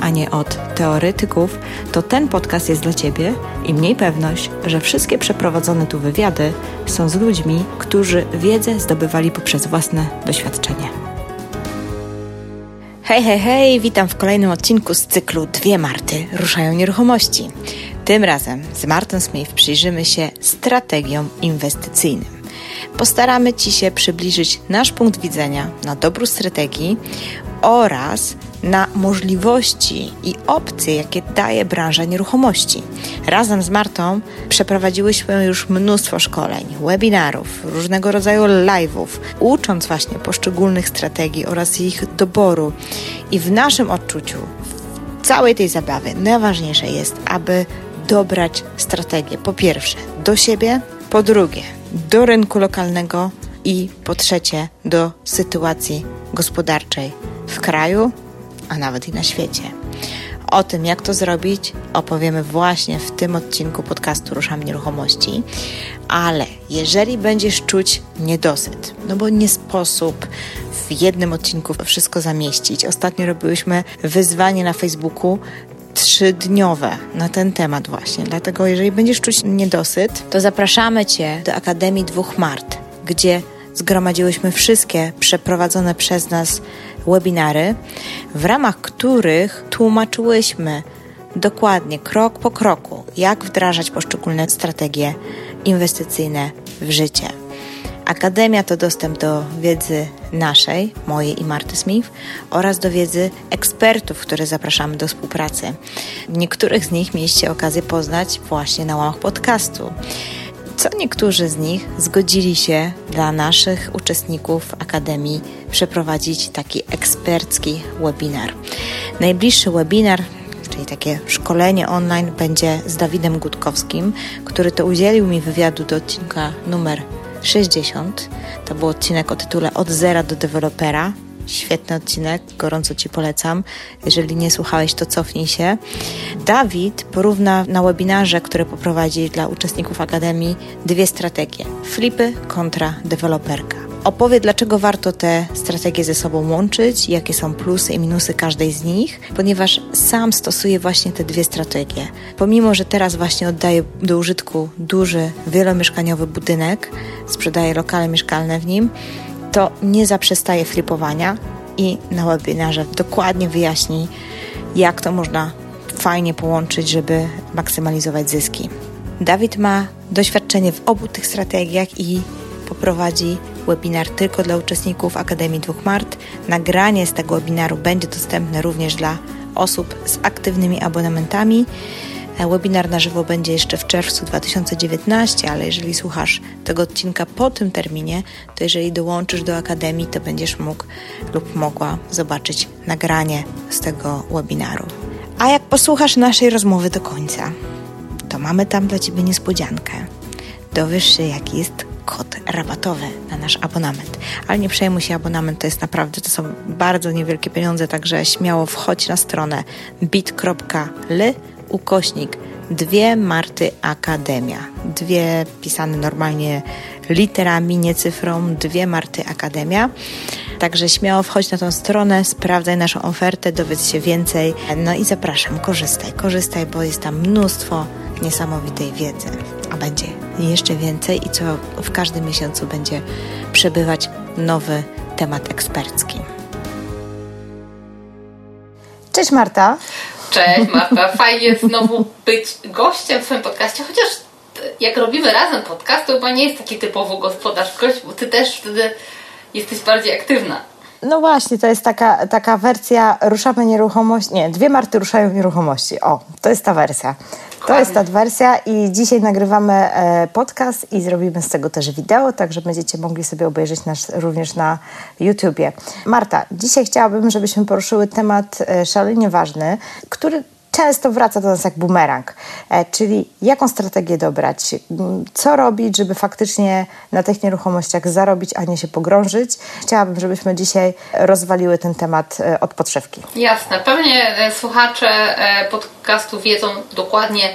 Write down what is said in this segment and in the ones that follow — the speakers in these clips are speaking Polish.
a nie od teoretyków, to ten podcast jest dla Ciebie i mniej pewność, że wszystkie przeprowadzone tu wywiady są z ludźmi, którzy wiedzę zdobywali poprzez własne doświadczenie. Hej, hej, hej, witam w kolejnym odcinku z cyklu Dwie Marty ruszają nieruchomości. Tym razem z Martą Smith przyjrzymy się strategiom inwestycyjnym. Postaramy Ci się przybliżyć nasz punkt widzenia na dobru strategii oraz na możliwości i opcje, jakie daje branża nieruchomości. Razem z Martą przeprowadziłyśmy już mnóstwo szkoleń, webinarów, różnego rodzaju live'ów, ucząc właśnie poszczególnych strategii oraz ich doboru. I w naszym odczuciu, w całej tej zabawy, najważniejsze jest, aby dobrać strategię po pierwsze do siebie, po drugie do rynku lokalnego i po trzecie do sytuacji gospodarczej w kraju, a nawet i na świecie. O tym, jak to zrobić, opowiemy właśnie w tym odcinku podcastu Ruszamy Nieruchomości. Ale jeżeli będziesz czuć niedosyt, no bo nie sposób w jednym odcinku wszystko zamieścić. Ostatnio robiłyśmy wyzwanie na Facebooku trzydniowe na ten temat właśnie. Dlatego jeżeli będziesz czuć niedosyt, to zapraszamy Cię do Akademii Dwóch Mart, gdzie zgromadziłyśmy wszystkie przeprowadzone przez nas webinary, w ramach których tłumaczyłyśmy dokładnie, krok po kroku, jak wdrażać poszczególne strategie inwestycyjne w życie. Akademia to dostęp do wiedzy naszej, mojej i Marty Smith oraz do wiedzy ekspertów, które zapraszamy do współpracy. Niektórych z nich mieliście okazję poznać właśnie na łamach podcastu. Co niektórzy z nich zgodzili się dla naszych uczestników Akademii przeprowadzić taki ekspercki webinar. Najbliższy webinar czyli takie szkolenie online będzie z Dawidem Gutkowskim, który to udzielił mi wywiadu do odcinka numer 60. To był odcinek o tytule Od zera do dewelopera. Świetny odcinek, gorąco Ci polecam. Jeżeli nie słuchałeś, to cofnij się. Dawid porówna na webinarze, który poprowadzi dla uczestników Akademii, dwie strategie: flipy kontra deweloperka opowie, dlaczego warto te strategie ze sobą łączyć, jakie są plusy i minusy każdej z nich, ponieważ sam stosuje właśnie te dwie strategie. Pomimo, że teraz właśnie oddaje do użytku duży, wielomieszkaniowy budynek, sprzedaje lokale mieszkalne w nim, to nie zaprzestaje flipowania i na webinarze dokładnie wyjaśni, jak to można fajnie połączyć, żeby maksymalizować zyski. Dawid ma doświadczenie w obu tych strategiach i poprowadzi webinar tylko dla uczestników Akademii Dwóch Mart. Nagranie z tego webinaru będzie dostępne również dla osób z aktywnymi abonamentami. E, webinar na żywo będzie jeszcze w czerwcu 2019, ale jeżeli słuchasz tego odcinka po tym terminie, to jeżeli dołączysz do Akademii, to będziesz mógł lub mogła zobaczyć nagranie z tego webinaru. A jak posłuchasz naszej rozmowy do końca, to mamy tam dla Ciebie niespodziankę. Dowiesz się, jaki jest kod rabatowy na nasz abonament. Ale nie przejmuj się, abonament to jest naprawdę, to są bardzo niewielkie pieniądze, także śmiało wchodź na stronę bit.ly ukośnik dwie Marty Akademia. Dwie pisane normalnie literami, nie cyfrą, dwie Marty Akademia. Także śmiało wchodź na tą stronę, sprawdzaj naszą ofertę, dowiedz się więcej. No i zapraszam, korzystaj, korzystaj, bo jest tam mnóstwo niesamowitej wiedzy, a będzie jeszcze więcej i co w każdym miesiącu będzie przebywać nowy temat ekspercki. Cześć Marta. Cześć Marta, fajnie znowu być gościem w swoim podcaście, chociaż jak robimy razem podcast, to chyba nie jest taki typowo gospodarz gość, bo ty też wtedy jesteś bardziej aktywna. No właśnie, to jest taka, taka wersja ruszamy nieruchomości, nie, dwie Marty ruszają nieruchomości. O, to jest ta wersja. To jest ta wersja i dzisiaj nagrywamy e, podcast i zrobimy z tego też wideo, także będziecie mogli sobie obejrzeć nas również na YouTubie. Marta, dzisiaj chciałabym, żebyśmy poruszyły temat e, szalenie ważny, który często wraca do nas jak bumerang. E, czyli jaką strategię dobrać, co robić, żeby faktycznie na tych nieruchomościach zarobić, a nie się pogrążyć. Chciałabym, żebyśmy dzisiaj rozwaliły ten temat e, od podszewki. Jasne. Pewnie e, słuchacze podcastu wiedzą dokładnie,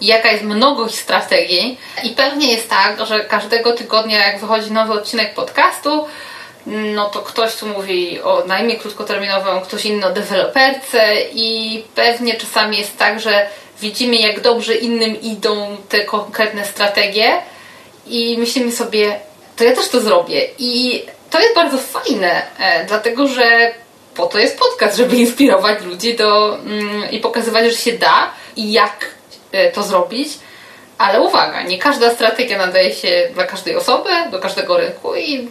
jaka jest mnogość strategii i pewnie jest tak, że każdego tygodnia jak wychodzi nowy odcinek podcastu, no to ktoś tu mówi o najmie krótkoterminowym, ktoś inny o deweloperce i pewnie czasami jest tak, że widzimy jak dobrze innym idą te konkretne strategie i myślimy sobie, to ja też to zrobię i to jest bardzo fajne, e, dlatego że po to jest podcast, żeby inspirować ludzi do, mm, i pokazywać, że się da i jak e, to zrobić. Ale uwaga, nie każda strategia nadaje się dla każdej osoby, do każdego rynku i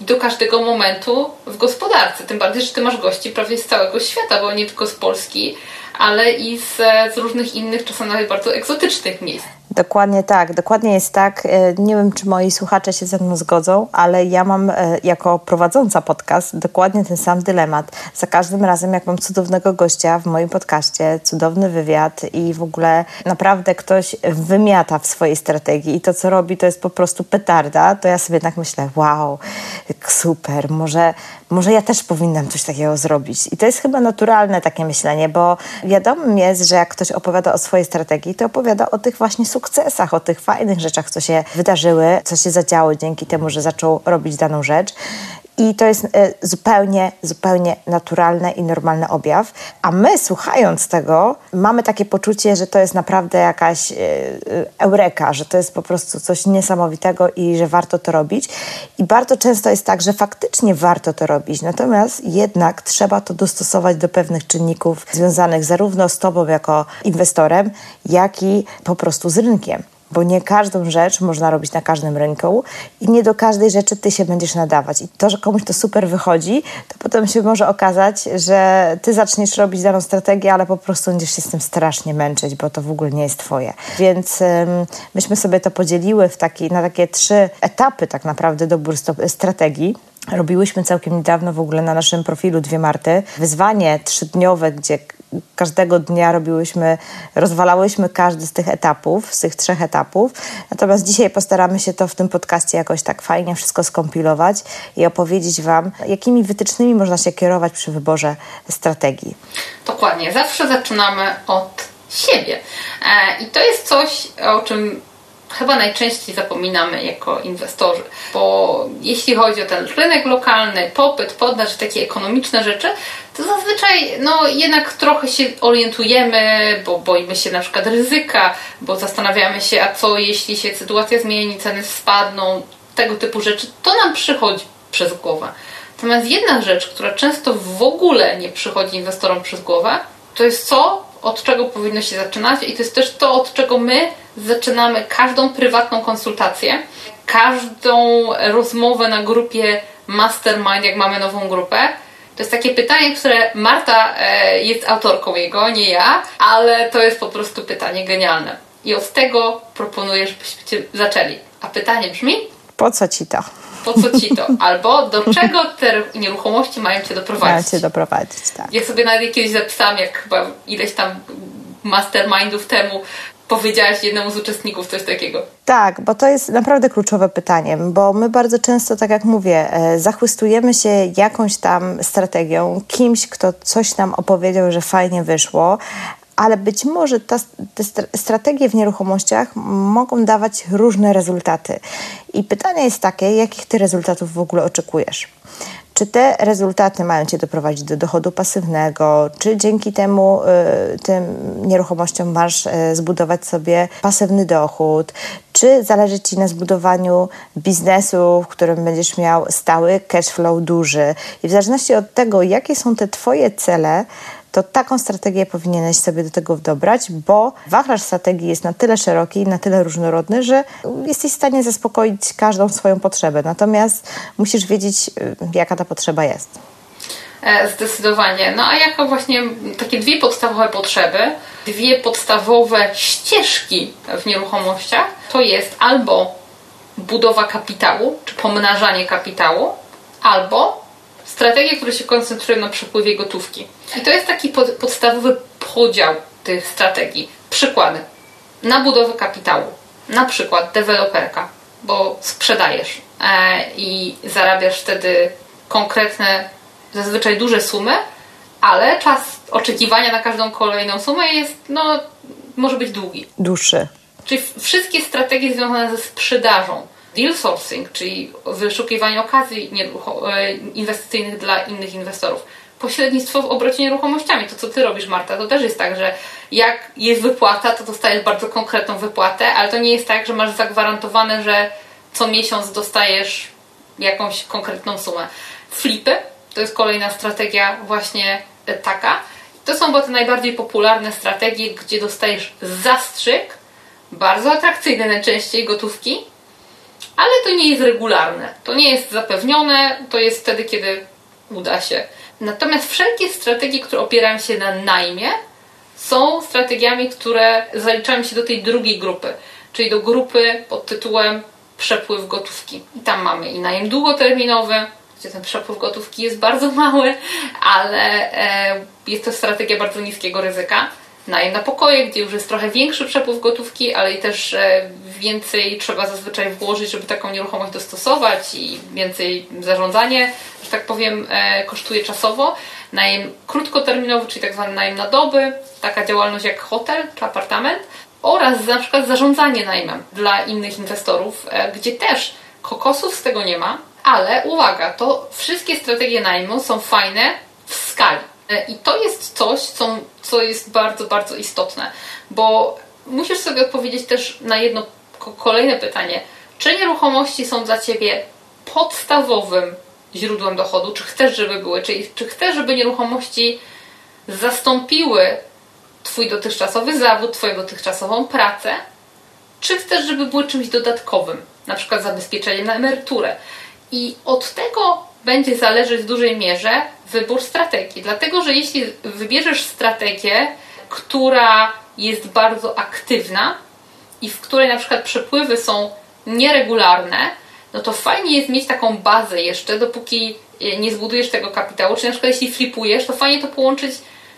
do każdego momentu w gospodarce. Tym bardziej, że ty masz gości prawie z całego świata, bo nie tylko z Polski, ale i z, z różnych innych, czasami nawet bardzo egzotycznych miejsc. Dokładnie tak, dokładnie jest tak. E, nie wiem, czy moi słuchacze się ze mną zgodzą, ale ja mam e, jako prowadząca podcast dokładnie ten sam dylemat. Za każdym razem, jak mam cudownego gościa w moim podcaście, cudowny wywiad i w ogóle naprawdę ktoś wymiata w swojej strategii i to, co robi, to jest po prostu petarda, to ja sobie jednak myślę, wow, super, może, może ja też powinnam coś takiego zrobić. I to jest chyba naturalne takie myślenie, bo wiadomo jest, że jak ktoś opowiada o swojej strategii, to opowiada o tych właśnie sukcesach, o tych fajnych rzeczach, co się wydarzyły, co się zadziało dzięki temu, że zaczął robić daną rzecz. I to jest e, zupełnie, zupełnie naturalny i normalny objaw. A my, słuchając tego, mamy takie poczucie, że to jest naprawdę jakaś e, e, eureka, że to jest po prostu coś niesamowitego i że warto to robić. I bardzo często jest tak, że faktycznie warto to robić. Natomiast jednak trzeba to dostosować do pewnych czynników związanych zarówno z Tobą jako inwestorem, jak i po prostu z rynkiem bo nie każdą rzecz można robić na każdym rynku i nie do każdej rzeczy ty się będziesz nadawać. I to, że komuś to super wychodzi, to potem się może okazać, że ty zaczniesz robić daną strategię, ale po prostu będziesz się z tym strasznie męczyć, bo to w ogóle nie jest twoje. Więc um, myśmy sobie to podzieliły w taki, na takie trzy etapy tak naprawdę doboru strategii. Robiłyśmy całkiem niedawno w ogóle na naszym profilu Dwie Marty wyzwanie trzydniowe, gdzie każdego dnia robiłyśmy, rozwalałyśmy każdy z tych etapów, z tych trzech etapów. Natomiast dzisiaj postaramy się to w tym podcaście jakoś tak fajnie wszystko skompilować i opowiedzieć Wam, jakimi wytycznymi można się kierować przy wyborze strategii. Dokładnie. Zawsze zaczynamy od siebie. E, I to jest coś, o czym chyba najczęściej zapominamy jako inwestorzy, bo jeśli chodzi o ten rynek lokalny, popyt, podaż, takie ekonomiczne rzeczy, to zazwyczaj no jednak trochę się orientujemy, bo boimy się na przykład ryzyka, bo zastanawiamy się, a co jeśli się sytuacja zmieni, ceny spadną, tego typu rzeczy, to nam przychodzi przez głowę. Natomiast jedna rzecz, która często w ogóle nie przychodzi inwestorom przez głowę, to jest co, od czego powinno się zaczynać i to jest też to, od czego my zaczynamy każdą prywatną konsultację, każdą rozmowę na grupie Mastermind, jak mamy nową grupę. To jest takie pytanie, które Marta e, jest autorką jego, nie ja, ale to jest po prostu pytanie genialne. I od tego proponuję, żebyście zaczęli. A pytanie brzmi: Po co ci to? Po co ci to? Albo do czego te nieruchomości mają cię doprowadzić? Mają cię doprowadzić, tak. Ja sobie nawet kiedyś zapisałam, jak chyba ileś tam mastermindów temu powiedziałaś jednemu z uczestników coś takiego. Tak, bo to jest naprawdę kluczowe pytanie, bo my bardzo często, tak jak mówię, e, zachwystujemy się jakąś tam strategią, kimś, kto coś nam opowiedział, że fajnie wyszło, ale być może ta, te strategie w nieruchomościach mogą dawać różne rezultaty. I pytanie jest takie, jakich ty rezultatów w ogóle oczekujesz? Czy te rezultaty mają Cię doprowadzić do dochodu pasywnego, czy dzięki temu y, tym nieruchomościom masz y, zbudować sobie pasywny dochód, czy zależy Ci na zbudowaniu biznesu, w którym będziesz miał stały cash flow duży. I w zależności od tego, jakie są te Twoje cele, to taką strategię powinieneś sobie do tego dobrać, bo wachlarz strategii jest na tyle szeroki, na tyle różnorodny, że jesteś w stanie zaspokoić każdą swoją potrzebę. Natomiast musisz wiedzieć, y, jaka ta potrzeba jest. E, zdecydowanie. No a jako właśnie takie dwie podstawowe potrzeby, dwie podstawowe ścieżki w nieruchomościach, to jest albo budowa kapitału, czy pomnażanie kapitału, albo strategie, które się koncentrują na przepływie gotówki. I to jest taki pod, podstawowy podział tych strategii. Przykłady. Na budowę kapitału. Na przykład deweloperka, bo sprzedajesz e, i zarabiasz wtedy konkretne, zazwyczaj duże sumy, ale czas oczekiwania na każdą kolejną sumę jest, no, może być długi. Dłuższy. Czyli wszystkie strategie związane ze sprzedażą, deal sourcing, czyli wyszukiwanie okazji e, inwestycyjnych dla innych inwestorów, pośrednictwo w obrocie nieruchomościami. To, co ty robisz, Marta, to też jest tak, że jak jest wypłata, to dostajesz bardzo konkretną wypłatę, ale to nie jest tak, że masz zagwarantowane, że co miesiąc dostajesz jakąś konkretną sumę. Flipy to jest kolejna strategia właśnie taka. To są te najbardziej popularne strategie, gdzie dostajesz zastrzyk, bardzo atrakcyjne najczęściej gotówki, ale to nie jest regularne. To nie jest zapewnione, to jest wtedy, kiedy uda się. Natomiast wszelkie strategie, które opierają się na najmie, są strategiami, które zaliczają się do tej drugiej grupy, czyli do grupy pod tytułem przepływ gotówki. I tam mamy i najem długoterminowy, gdzie ten przepływ gotówki jest bardzo mały, ale e, jest to strategia bardzo niskiego ryzyka. Najem na pokoje, gdzie już jest trochę większy przepływ gotówki, ale i też e, więcej trzeba zazwyczaj włożyć, żeby taką nieruchomość dostosować i więcej zarządzanie, że tak powiem, e, kosztuje czasowo. Najem krótkoterminowy, czyli tak zwany najem na doby, taka działalność jak hotel czy apartament oraz na przykład zarządzanie najmem dla innych inwestorów, gdzie też kokosów z tego nie ma, ale uwaga, to wszystkie strategie najmu są fajne w skali. E, I to jest coś, co, co jest bardzo, bardzo istotne, bo musisz sobie odpowiedzieć też na jedno kolejne pytanie. Czy nieruchomości są dla Ciebie podstawowym źródłem dochodu? Czy chcesz, żeby były? Czy, czy chcesz, żeby nieruchomości zastąpiły Twój dotychczasowy zawód, Twoją dotychczasową pracę? Czy chcesz, żeby były czymś dodatkowym, na przykład zabezpieczeniem na emeryturę? I od tego będzie zależeć w dużej mierze wybór strategii. Dlatego, że jeśli wybierzesz strategię, która jest bardzo aktywna i w której na przykład przepływy są nieregularne, no to fajnie jest mieć taką bazę jeszcze, dopóki nie zbudujesz tego kapitału, czy na przykład jeśli flipujesz, to fajnie to połączyć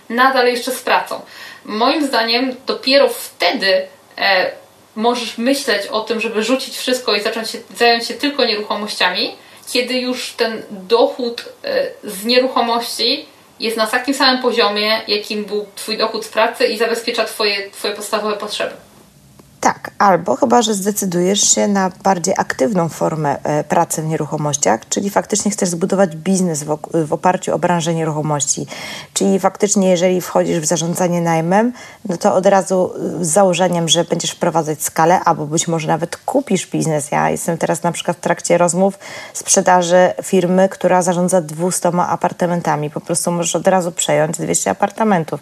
nadal jeszcze z pracą. Moim zdaniem dopiero wtedy e, możesz myśleć o tym, żeby rzucić wszystko i zacząć się, zająć się tylko nieruchomościami, kiedy już ten dochód e, z nieruchomości jest na takim samym poziomie, jakim był Twój dochód z pracy i zabezpiecza Twoje, twoje podstawowe potrzeby. Tak, albo chyba, że zdecydujesz się na bardziej aktywną formę e, pracy w nieruchomościach, czyli faktycznie chcesz zbudować biznes w, oparciu o branżę nieruchomości. Czyli faktycznie, jeżeli wchodzisz w zarządzanie najmem, no to od razu z założeniem, że będziesz wprowadzać skalę, albo być może nawet kupisz biznes. Ja jestem teraz na przykład w trakcie rozmów sprzedaży firmy, która zarządza 200 apartamentami. Po prostu możesz od razu przejąć 200 apartamentów.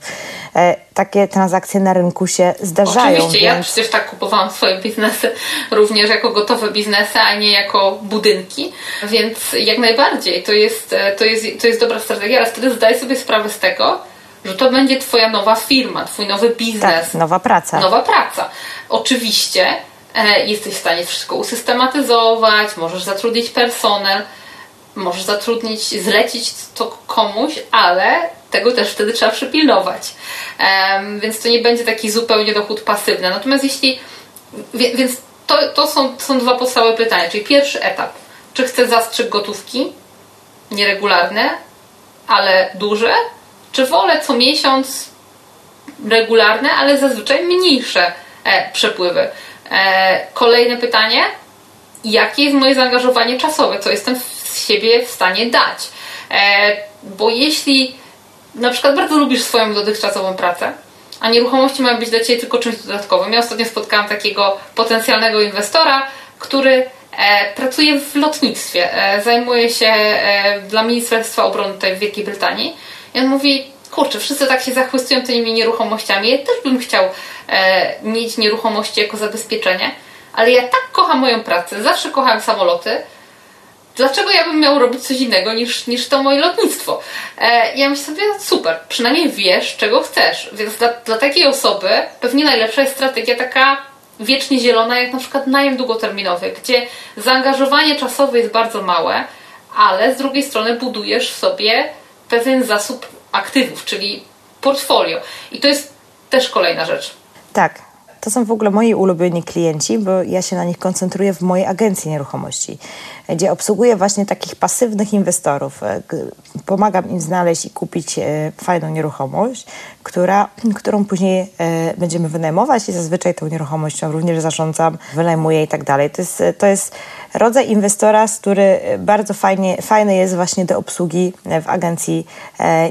E, takie transakcje na rynku się zdarzają. Oczywiście, więc... ja przecież tak kupowałam swoje biznesy również jako gotowe biznesy, a nie jako budynki, więc jak najbardziej to jest, to jest, to jest dobra strategia, ale wtedy zdaj sobie sprawę z tego, że to będzie Twoja nowa firma, Twój nowy biznes. Tak, nowa praca. Nowa praca. Oczywiście e, jesteś w stanie wszystko usystematyzować, możesz zatrudnić personel, możesz zatrudnić, zlecić to komuś, ale tego też wtedy trzeba przypilnować. Um, więc to nie będzie taki zupełnie dochód pasywny. Natomiast jeśli. Wie, więc to, to są, są dwa podstawowe pytania. Czyli pierwszy etap. Czy chcę zastrzyk gotówki nieregularne, ale duże? Czy wolę co miesiąc regularne, ale zazwyczaj mniejsze e, przepływy? E, kolejne pytanie. Jakie jest moje zaangażowanie czasowe? Co jestem z siebie w stanie dać? E, bo jeśli na przykład bardzo lubisz swoją dotychczasową pracę, a nieruchomości mają być dla Ciebie tylko czymś dodatkowym. Ja ostatnio spotkałam takiego potencjalnego inwestora, który e, pracuje w lotnictwie, e, zajmuje się dla Ministerstwa Obrony tutaj w Wielkiej Brytanii. I on mówi, kurczę, wszyscy tak się zachwystują tymi nieruchomościami. Ja też bym chciał mieć nieruchomości jako zabezpieczenie, ale ja tak kocham moją pracę, zawsze kocham samoloty, dlaczego ja bym miał robić coś innego niż, niż to moje lotnictwo? E, ja myślę sobie, super, przynajmniej wiesz, czego chcesz. Więc dla, dla takiej osoby pewnie najlepsza jest strategia taka wiecznie zielona, jak na przykład najem długoterminowy, gdzie zaangażowanie czasowe jest bardzo małe, ale z drugiej strony budujesz sobie pewien zasób aktywów, czyli portfolio. I to jest też kolejna rzecz. Tak, to są w ogóle moi ulubieni klienci, bo ja się na nich koncentruję w mojej agencji nieruchomości, gdzie obsługuję właśnie takich pasywnych inwestorów. E, pomagam im znaleźć i kupić e, fajną nieruchomość, która, którą później e, będziemy wynajmować i zazwyczaj tą nieruchomością również zarządzam, wynajmuję i tak dalej. To jest, to jest rodzaj inwestora, który bardzo fajnie, fajny jest właśnie do obsługi w agencji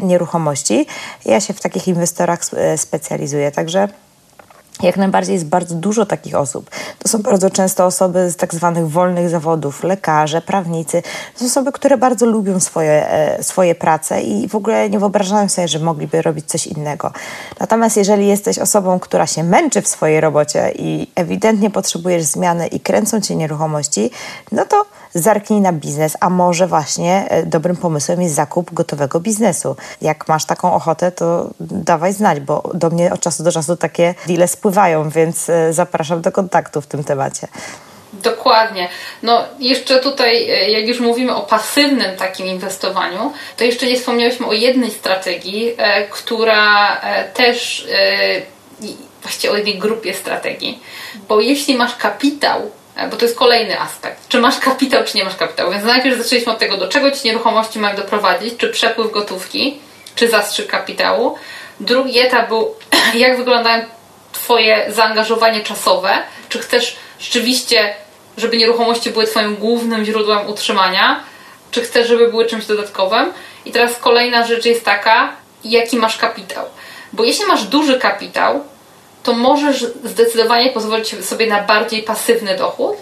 nieruchomości. Ja się w takich inwestorach specjalizuję, także jak najbardziej jest bardzo dużo takich osób. To są bardzo często osoby z tak zwanych wolnych zawodów, lekarze, prawnicy. To są osoby, które bardzo lubią swoje, e, swoje prace i w ogóle nie wyobrażają sobie, że mogliby robić coś innego. Natomiast jeżeli jesteś osobą, która się męczy w swojej robocie i ewidentnie potrzebujesz zmiany i kręcą cię nieruchomości, no to zerknij na biznes, a może właśnie e, dobrym pomysłem jest zakup gotowego biznesu. Jak masz taką ochotę, to dawaj znać, bo do mnie od czasu do czasu takie deale spływają, więc e, zapraszam do kontaktu w tym temacie. Dokładnie. No jeszcze tutaj, e, jak już mówimy o pasywnym takim inwestowaniu, to jeszcze nie wspomniałyśmy o jednej strategii, która też właściwie o jednej grupie strategii. Bo jeśli masz kapitał bo to jest kolejny aspekt. Czy masz kapitał, czy nie masz kapitału. Więc najpierw zaczęliśmy od tego, do czego ci nieruchomości mają doprowadzić, czy przepływ gotówki, czy zastrzyk kapitału. Drugi etap był, jak wyglądają Twoje zaangażowanie czasowe, czy chcesz rzeczywiście, żeby nieruchomości były Twoim głównym źródłem utrzymania, czy chcesz, żeby były czymś dodatkowym. I teraz kolejna rzecz jest taka, jaki masz kapitał. Bo jeśli masz duży kapitał, to możesz zdecydowanie pozwolić sobie na bardziej pasywny dochód.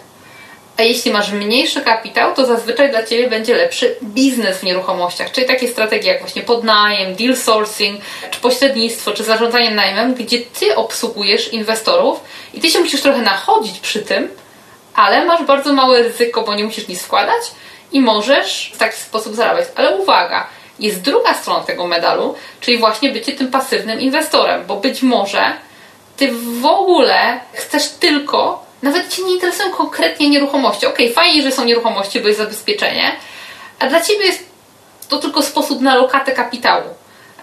A jeśli masz mniejszy kapitał, to zazwyczaj dla Ciebie będzie lepszy biznes w nieruchomościach, czyli takie strategie jak właśnie podnajem, deal sourcing, czy pośrednictwo, czy zarządzanie najmem, gdzie Ty obsługujesz inwestorów i Ty się musisz trochę nachodzić przy tym, ale masz bardzo małe ryzyko, bo nie musisz nic wkładać i możesz w taki sposób zarabiać. Ale uwaga, jest druga strona tego medalu, czyli właśnie bycie tym pasywnym inwestorem, bo być może ty w ogóle chcesz tylko, nawet cię nie interesują konkretnie nieruchomości. Ok, fajnie, że są nieruchomości, bo jest zabezpieczenie, a dla ciebie jest to tylko sposób na lokatę kapitału.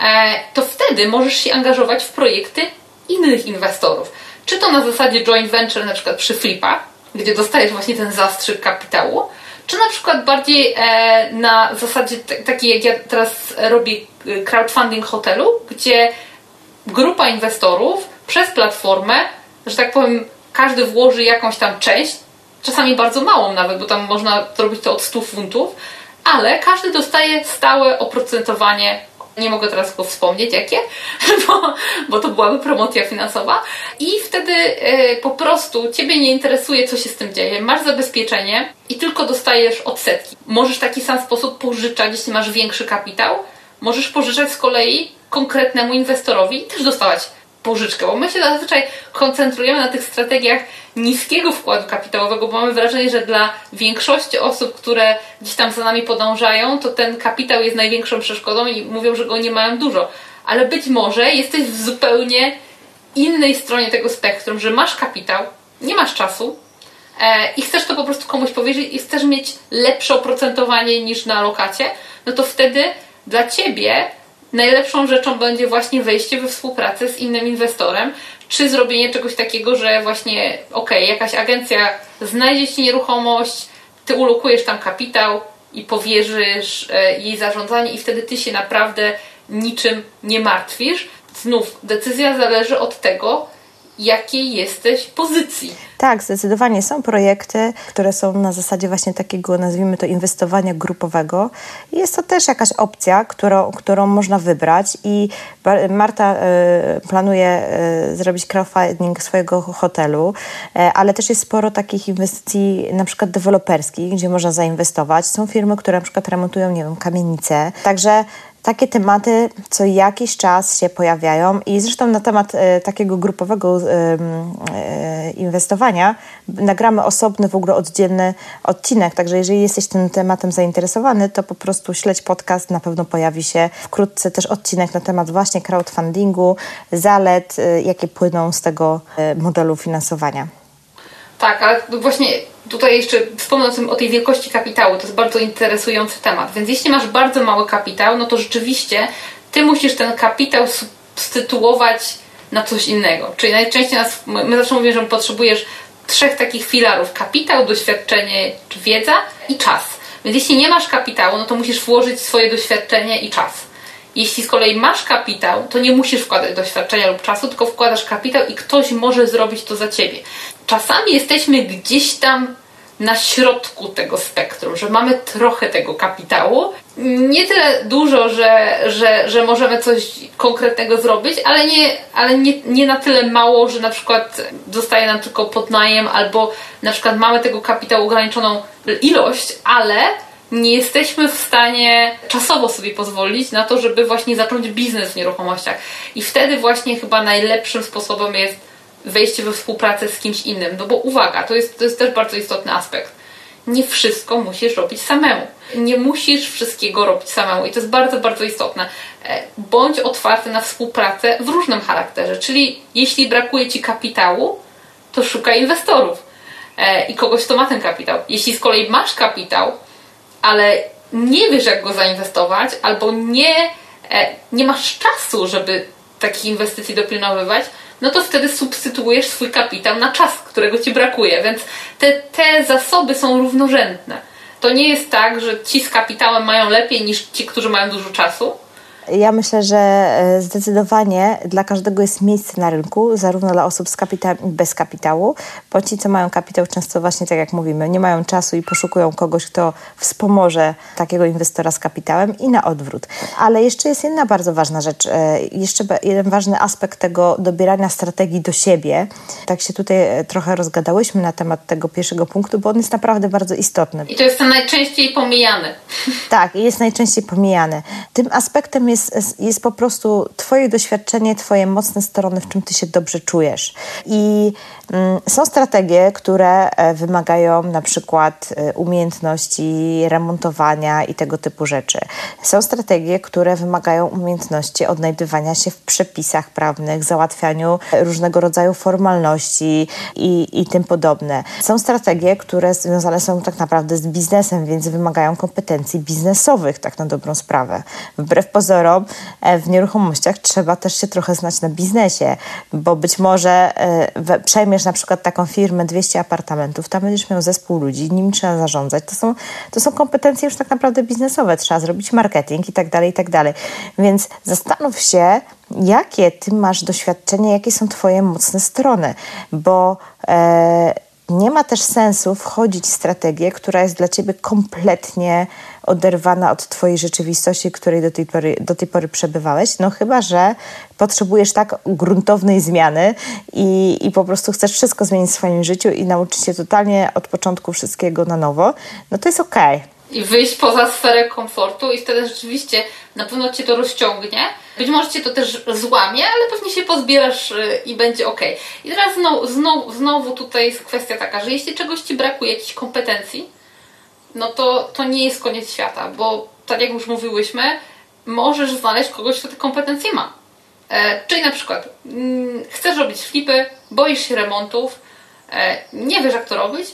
E, to wtedy możesz się angażować w projekty innych inwestorów. Czy to na zasadzie joint venture, na przykład przy flipach, gdzie dostajesz właśnie ten zastrzyk kapitału, czy na przykład bardziej e, na zasadzie takiej, jak ja teraz robię e, crowdfunding hotelu, gdzie grupa inwestorów przez platformę, że tak powiem, każdy włoży jakąś tam część, czasami bardzo małą nawet, bo tam można zrobić to od 100 funtów, ale każdy dostaje stałe oprocentowanie. Nie mogę teraz go wspomnieć jakie, bo, bo to byłaby promocja finansowa. I wtedy y, po prostu Ciebie nie interesuje, co się z tym dzieje. Masz zabezpieczenie i tylko dostajesz odsetki. Możesz w taki sam sposób pożyczać, jeśli masz większy kapitał. Możesz pożyczać z kolei konkretnemu inwestorowi i też dostawać pożyczkę, bo my się zazwyczaj koncentrujemy na tych strategiach niskiego wkładu kapitałowego, bo mamy wrażenie, że dla większości osób, które gdzieś tam za nami podążają, to ten kapitał jest największą przeszkodą i mówią, że go nie mają dużo. Ale być może jesteś w zupełnie innej stronie tego spektrum, że masz kapitał, nie masz czasu e, i chcesz to po prostu komuś powiedzieć i chcesz mieć lepsze oprocentowanie niż na lokacie, no to wtedy dla Ciebie najlepszą rzeczą będzie właśnie wejście we współpracę z innym inwestorem, czy zrobienie czegoś takiego, że właśnie, ok, jakaś agencja znajdzie ci nieruchomość, ty ulokujesz tam kapitał i powierzysz e, jej zarządzanie, i wtedy ty się naprawdę niczym nie martwisz. Znów decyzja zależy od tego, jakiej jesteś pozycji. Tak, zdecydowanie są projekty, które są na zasadzie właśnie takiego, nazwijmy to, inwestowania grupowego. Jest to też jakaś opcja, którą, którą można wybrać i Marta y, planuje y, zrobić crowdfunding swojego hotelu, y, ale też jest sporo takich inwestycji na przykład deweloperskich, gdzie można zainwestować. Są firmy, które na przykład remontują, nie wiem, kamienice. Także takie tematy co jakiś czas się pojawiają i zresztą na temat e, takiego grupowego e, inwestowania nagramy osobny, w ogóle oddzielny odcinek, także jeżeli jesteś tym tematem zainteresowany, to po prostu śledź podcast, na pewno pojawi się wkrótce też odcinek na temat właśnie crowdfundingu, zalet, e, jakie płyną z tego modelu finansowania. Tak, ale właśnie tutaj jeszcze wspomnę o, tej wielkości kapitału. To jest bardzo interesujący temat. Więc jeśli masz bardzo mały kapitał, no to rzeczywiście ty musisz ten kapitał substytuować na coś innego. Czyli najczęściej nas, my zawsze mówimy, że potrzebujesz trzech takich filarów: kapitał, doświadczenie wiedza i czas. Więc jeśli nie masz kapitału, no to musisz włożyć swoje doświadczenie i czas. Jeśli z kolei masz kapitał, to nie musisz wkładać doświadczenia lub czasu, tylko wkładasz kapitał i ktoś może zrobić to za ciebie. Czasami jesteśmy gdzieś tam na środku tego spektrum, że mamy trochę tego kapitału. Nie tyle dużo, że, że, że możemy coś konkretnego zrobić, ale, nie, ale nie, nie na tyle mało, że na przykład zostaje nam tylko podnajem, albo na przykład mamy tego kapitału ograniczoną ilość, ale nie jesteśmy w stanie czasowo sobie pozwolić na to, żeby właśnie zacząć biznes w nieruchomościach. I wtedy właśnie chyba najlepszym sposobem jest wejście we współpracę z kimś innym. No bo uwaga, to jest, to jest też bardzo istotny aspekt. Nie wszystko musisz robić samemu. Nie musisz wszystkiego robić samemu i to jest bardzo, bardzo istotne. E, bądź otwarty na współpracę w różnym charakterze, czyli jeśli brakuje ci kapitału, to szukaj inwestorów e, i kogoś, kto ma ten kapitał. Jeśli z kolei masz kapitał, ale nie wiesz, jak go zainwestować, albo nie, e, nie masz czasu, żeby takich inwestycji dopilnowywać, no to wtedy substytuujesz swój kapitał na czas, którego ci brakuje. Więc te, te zasoby są równorzędne. To nie jest tak, że ci z kapitałem mają lepiej niż ci, którzy mają dużo czasu, ja myślę, że e, zdecydowanie dla każdego jest miejsce na rynku, zarówno dla osób z kapitałem i bez kapitału, bo ci, co mają kapitał, często właśnie tak jak mówimy, nie mają czasu i poszukują kogoś, kto wspomoże takiego inwestora z kapitałem i na odwrót. Ale jeszcze jest jedna bardzo ważna rzecz, e, jeszcze jeden ważny aspekt tego dobierania strategii do siebie. Tak się tutaj e, trochę rozgadałyśmy na temat tego pierwszego punktu, bo on jest naprawdę bardzo istotny. I to jest ten najczęściej pomijany. Tak, jest najczęściej pomijany. Tym aspektem jest jest, jest po prostu Twoje doświadczenie, Twoje mocne strony, w czym Ty się dobrze czujesz. I są strategie, które e, wymagają na przykład e, umiejętności remontowania i tego typu rzeczy. Są strategie, które wymagają umiejętności odnajdywania się w przepisach prawnych, załatwianiu różnego rodzaju formalności i, i tym podobne. Są strategie, które związane są tak naprawdę z biznesem, więc wymagają kompetencji biznesowych, tak na dobrą sprawę. Wbrew pozorom, E, w nieruchomościach trzeba też się trochę znać na biznesie, bo być może e, przejmiesz na przykład taką firmę 200 apartamentów, tam będziesz miał zespół ludzi, nim trzeba zarządzać. To są, to są kompetencje już tak naprawdę biznesowe, trzeba zrobić marketing i tak dalej, i tak dalej. Więc zastanów się, jakie ty masz doświadczenie, jakie są twoje mocne strony, bo e, nie ma też sensu wchodzić w strategię, która jest dla ciebie kompletnie oderwana od twojej rzeczywistości, której do tej, pory, do tej pory przebywałeś. No chyba, że potrzebujesz tak gruntownej zmiany i, i po prostu chcesz wszystko zmienić w swoim życiu i nauczyć się totalnie od początku wszystkiego na nowo, no to jest okej. Okay i wyjść poza sferę komfortu i wtedy rzeczywiście na pewno cię to rozciągnie. Być może cię to też złamie, ale pewnie się pozbierasz y, i będzie ok. I teraz znowu, znowu, znowu tutaj jest kwestia taka, że jeśli czegoś ci brakuje, jakichś kompetencji, no to, to nie jest koniec świata, bo tak jak już mówiłyśmy, możesz znaleźć kogoś, kto te kompetencje ma. E, czyli na przykład mm, chcesz robić flipy, boisz się remontów, e, nie wiesz jak to robić,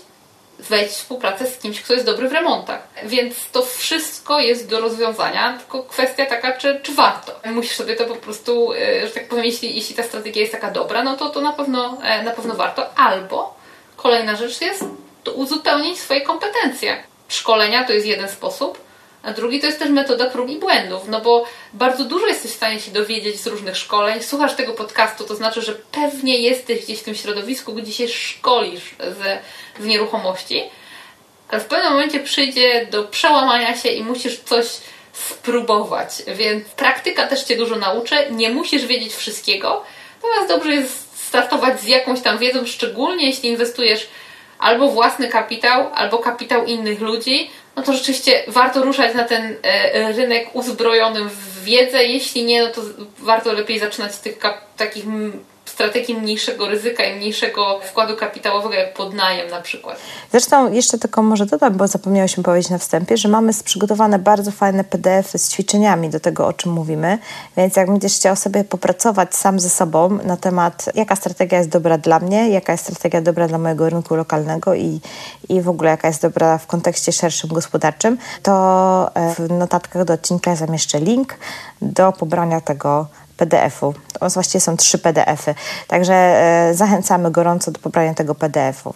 wejść w współpracę z kimś, kto jest dobry w remontach. Więc to wszystko jest do rozwiązania, tylko kwestia taka, czy, czy warto. Musisz sobie to po prostu, e, że tak powiem, jeśli, jeśli ta strategia jest taka dobra, no to, to na, pewno, e, na pewno warto. Albo kolejna rzecz jest to uzupełnić swoje kompetencje. Szkolenia to jest jeden sposób, a drugi to jest też metoda prób i błędów, no bo bardzo dużo jesteś w stanie się dowiedzieć z różnych szkoleń. Słuchasz tego podcastu, to znaczy, że pewnie jesteś gdzieś w tym środowisku, gdzie się szkolisz z, w nieruchomości, ale w pewnym momencie przyjdzie do przełamania się i musisz coś spróbować. Więc praktyka też Cię dużo nauczy. Nie musisz wiedzieć wszystkiego, natomiast dobrze jest startować z jakąś tam wiedzą, szczególnie jeśli inwestujesz albo własny kapitał, albo kapitał innych ludzi, no to rzeczywiście warto ruszać na ten e, rynek uzbrojonym w wiedzę. Jeśli nie, no to warto lepiej zaczynać z tych takich strategii mniejszego ryzyka i mniejszego wkładu kapitałowego, jak podnajem na przykład. Zresztą jeszcze tylko może dodam, bo zapomniałyśmy powiedzieć na wstępie, że mamy przygotowane bardzo fajne PDF z ćwiczeniami do tego, o czym mówimy, więc jak będziesz chciał sobie popracować sam ze sobą na temat, jaka strategia jest dobra dla mnie, jaka jest strategia dobra dla mojego rynku lokalnego i, i w ogóle jaka jest dobra w kontekście szerszym gospodarczym, to e, w notatkach do odcinka zamieszczę link do pobrania tego PDF-u. Właściwie są trzy PDF-y, także e, zachęcamy gorąco do pobrania tego PDF-u.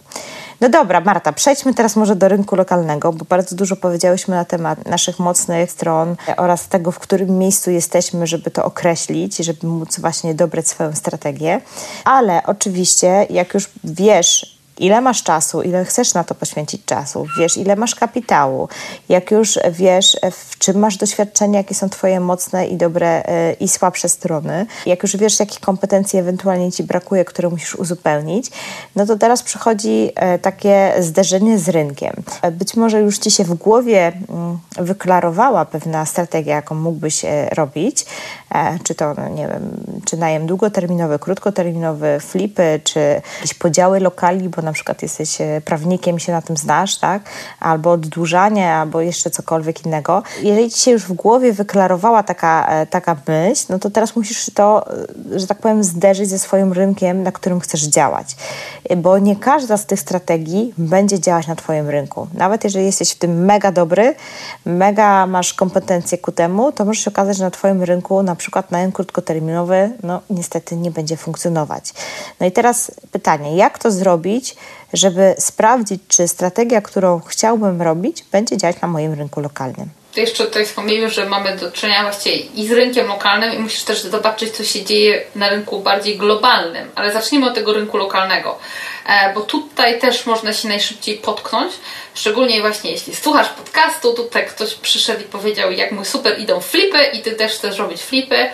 No dobra, Marta, przejdźmy teraz może do rynku lokalnego, bo bardzo dużo powiedziałyśmy na temat naszych mocnych stron oraz tego, w którym miejscu jesteśmy, żeby to określić, żeby móc właśnie dobrać swoją strategię. Ale oczywiście, jak już wiesz, ile masz czasu, ile chcesz na to poświęcić czasu, wiesz, ile masz kapitału, jak już wiesz, w czym masz doświadczenie, jakie są Twoje mocne i dobre e, i słabsze strony, jak już wiesz, jakich kompetencji ewentualnie Ci brakuje, które musisz uzupełnić, no to teraz przychodzi e, takie zderzenie z rynkiem. E, być może już Ci się w głowie mm, wyklarowała pewna strategia, jaką mógłbyś robić, czy to, no nie wiem, czy najem długoterminowy, krótkoterminowy, flipy, czy jakieś podziały lokali, bo na przykład jesteś e, prawnikiem, się na tym znasz, tak? Albo oddłużanie, albo jeszcze cokolwiek innego. Jeżeli ci się już w głowie wyklarowała taka, e, taka myśl, no to teraz musisz to, e, że tak powiem, zderzyć ze swoim rynkiem, na którym chcesz działać. Bo nie każda z tych strategii będzie działać na twoim rynku. Nawet jeżeli jesteś w tym mega dobry, mega masz kompetencje ku temu, to może się okazać, że na twoim rynku na przykład najem krótkoterminowy, no niestety nie będzie funkcjonować. No i teraz pytanie, jak to zrobić, żeby sprawdzić, czy strategia, którą chciałbym robić, będzie działać na moim rynku lokalnym. To jeszcze tutaj wspomnijmy, że mamy do czynienia właściwie i z rynkiem lokalnym i musisz też zobaczyć, co się dzieje na rynku bardziej globalnym. Ale zacznijmy od tego rynku lokalnego, e, bo tutaj też można się najszybciej potknąć, szczególnie właśnie jeśli słuchasz podcastu, tutaj ktoś przyszedł i powiedział, jak mój super idą flipy i ty też chcesz robić flipy,